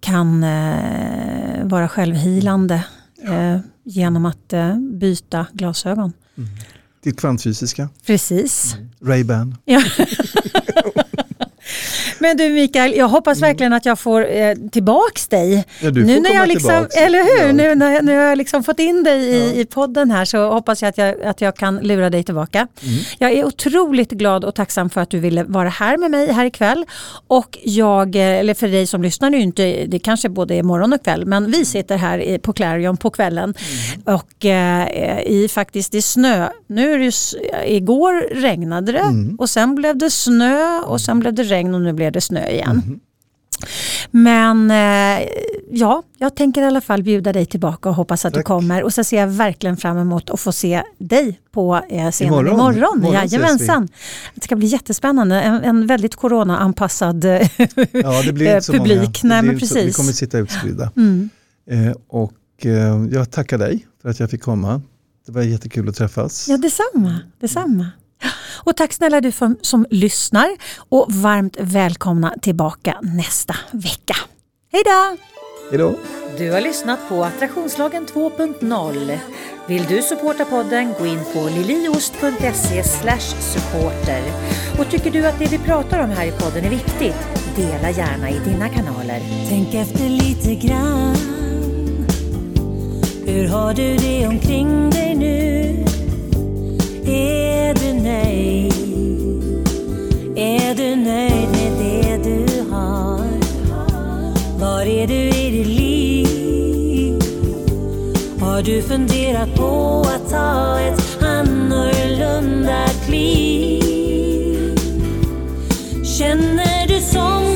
S3: kan eh, vara självhilande eh, genom att byta glasögon.
S2: Mm. Ditt kvantfysiska,
S3: Precis.
S2: Ray-Ban.
S3: Ja. Men du Mikael, jag hoppas verkligen att jag får eh, tillbaks dig.
S2: Ja, du får
S3: nu när
S2: komma
S3: jag liksom,
S2: tillbaks.
S3: eller hur?
S2: Ja.
S3: Nu när, när jag liksom fått in dig i,
S2: Ja.
S3: i podden här så hoppas jag att, jag att jag kan lura dig tillbaka.
S2: Mm.
S3: Jag är otroligt glad och tacksam för att du ville vara här med mig här ikväll. Och jag, eh, eller för dig som lyssnar nu, inte, det kanske både är morgon och kväll, men vi sitter här på Clarion på kvällen
S2: Mm.
S3: och eh, i faktiskt i snö. Nu är det igår regnade det
S2: Mm.
S3: och sen blev det snö och sen blev det regn och nu blev det snö igen.
S2: Mhm.
S3: Men eh, ja, jag tänker i alla fall bjuda dig tillbaka och hoppas att
S2: Tack.
S3: du kommer. Och så ser jag verkligen fram emot att få se dig på eh, scenen
S2: Imorgon.
S3: imorgon.
S2: Imorgon
S3: Jajamensan. Det ska bli jättespännande. En, en väldigt corona-anpassad eh,
S2: Ja, det blir
S3: eh,
S2: inte så
S3: publik.
S2: många.
S3: Nej, men
S2: så- Vi kommer sitta utspridda.
S3: mm.
S2: Eh, och eh, jag tackar dig för att jag fick komma. Det var jättekul att träffas.
S3: Ja, detsamma. detsamma. Och tack snälla du för, som lyssnar och varmt välkomna tillbaka nästa vecka. Hej då!
S2: Hej då!
S3: Du har lyssnat på Attraktionslagen 2.0. Vill du supporta podden, gå in på liliost.se supporter. Och tycker du att det vi pratar om här i podden är viktigt, dela gärna i dina kanaler.
S1: Tänk efter lite grann. Hur har du det omkring dig nu? Är du nöjd? Är du nöjd med det du har? Var är du i ditt liv? Har du funderat på att ta ett annorlunda kliv? Känner du som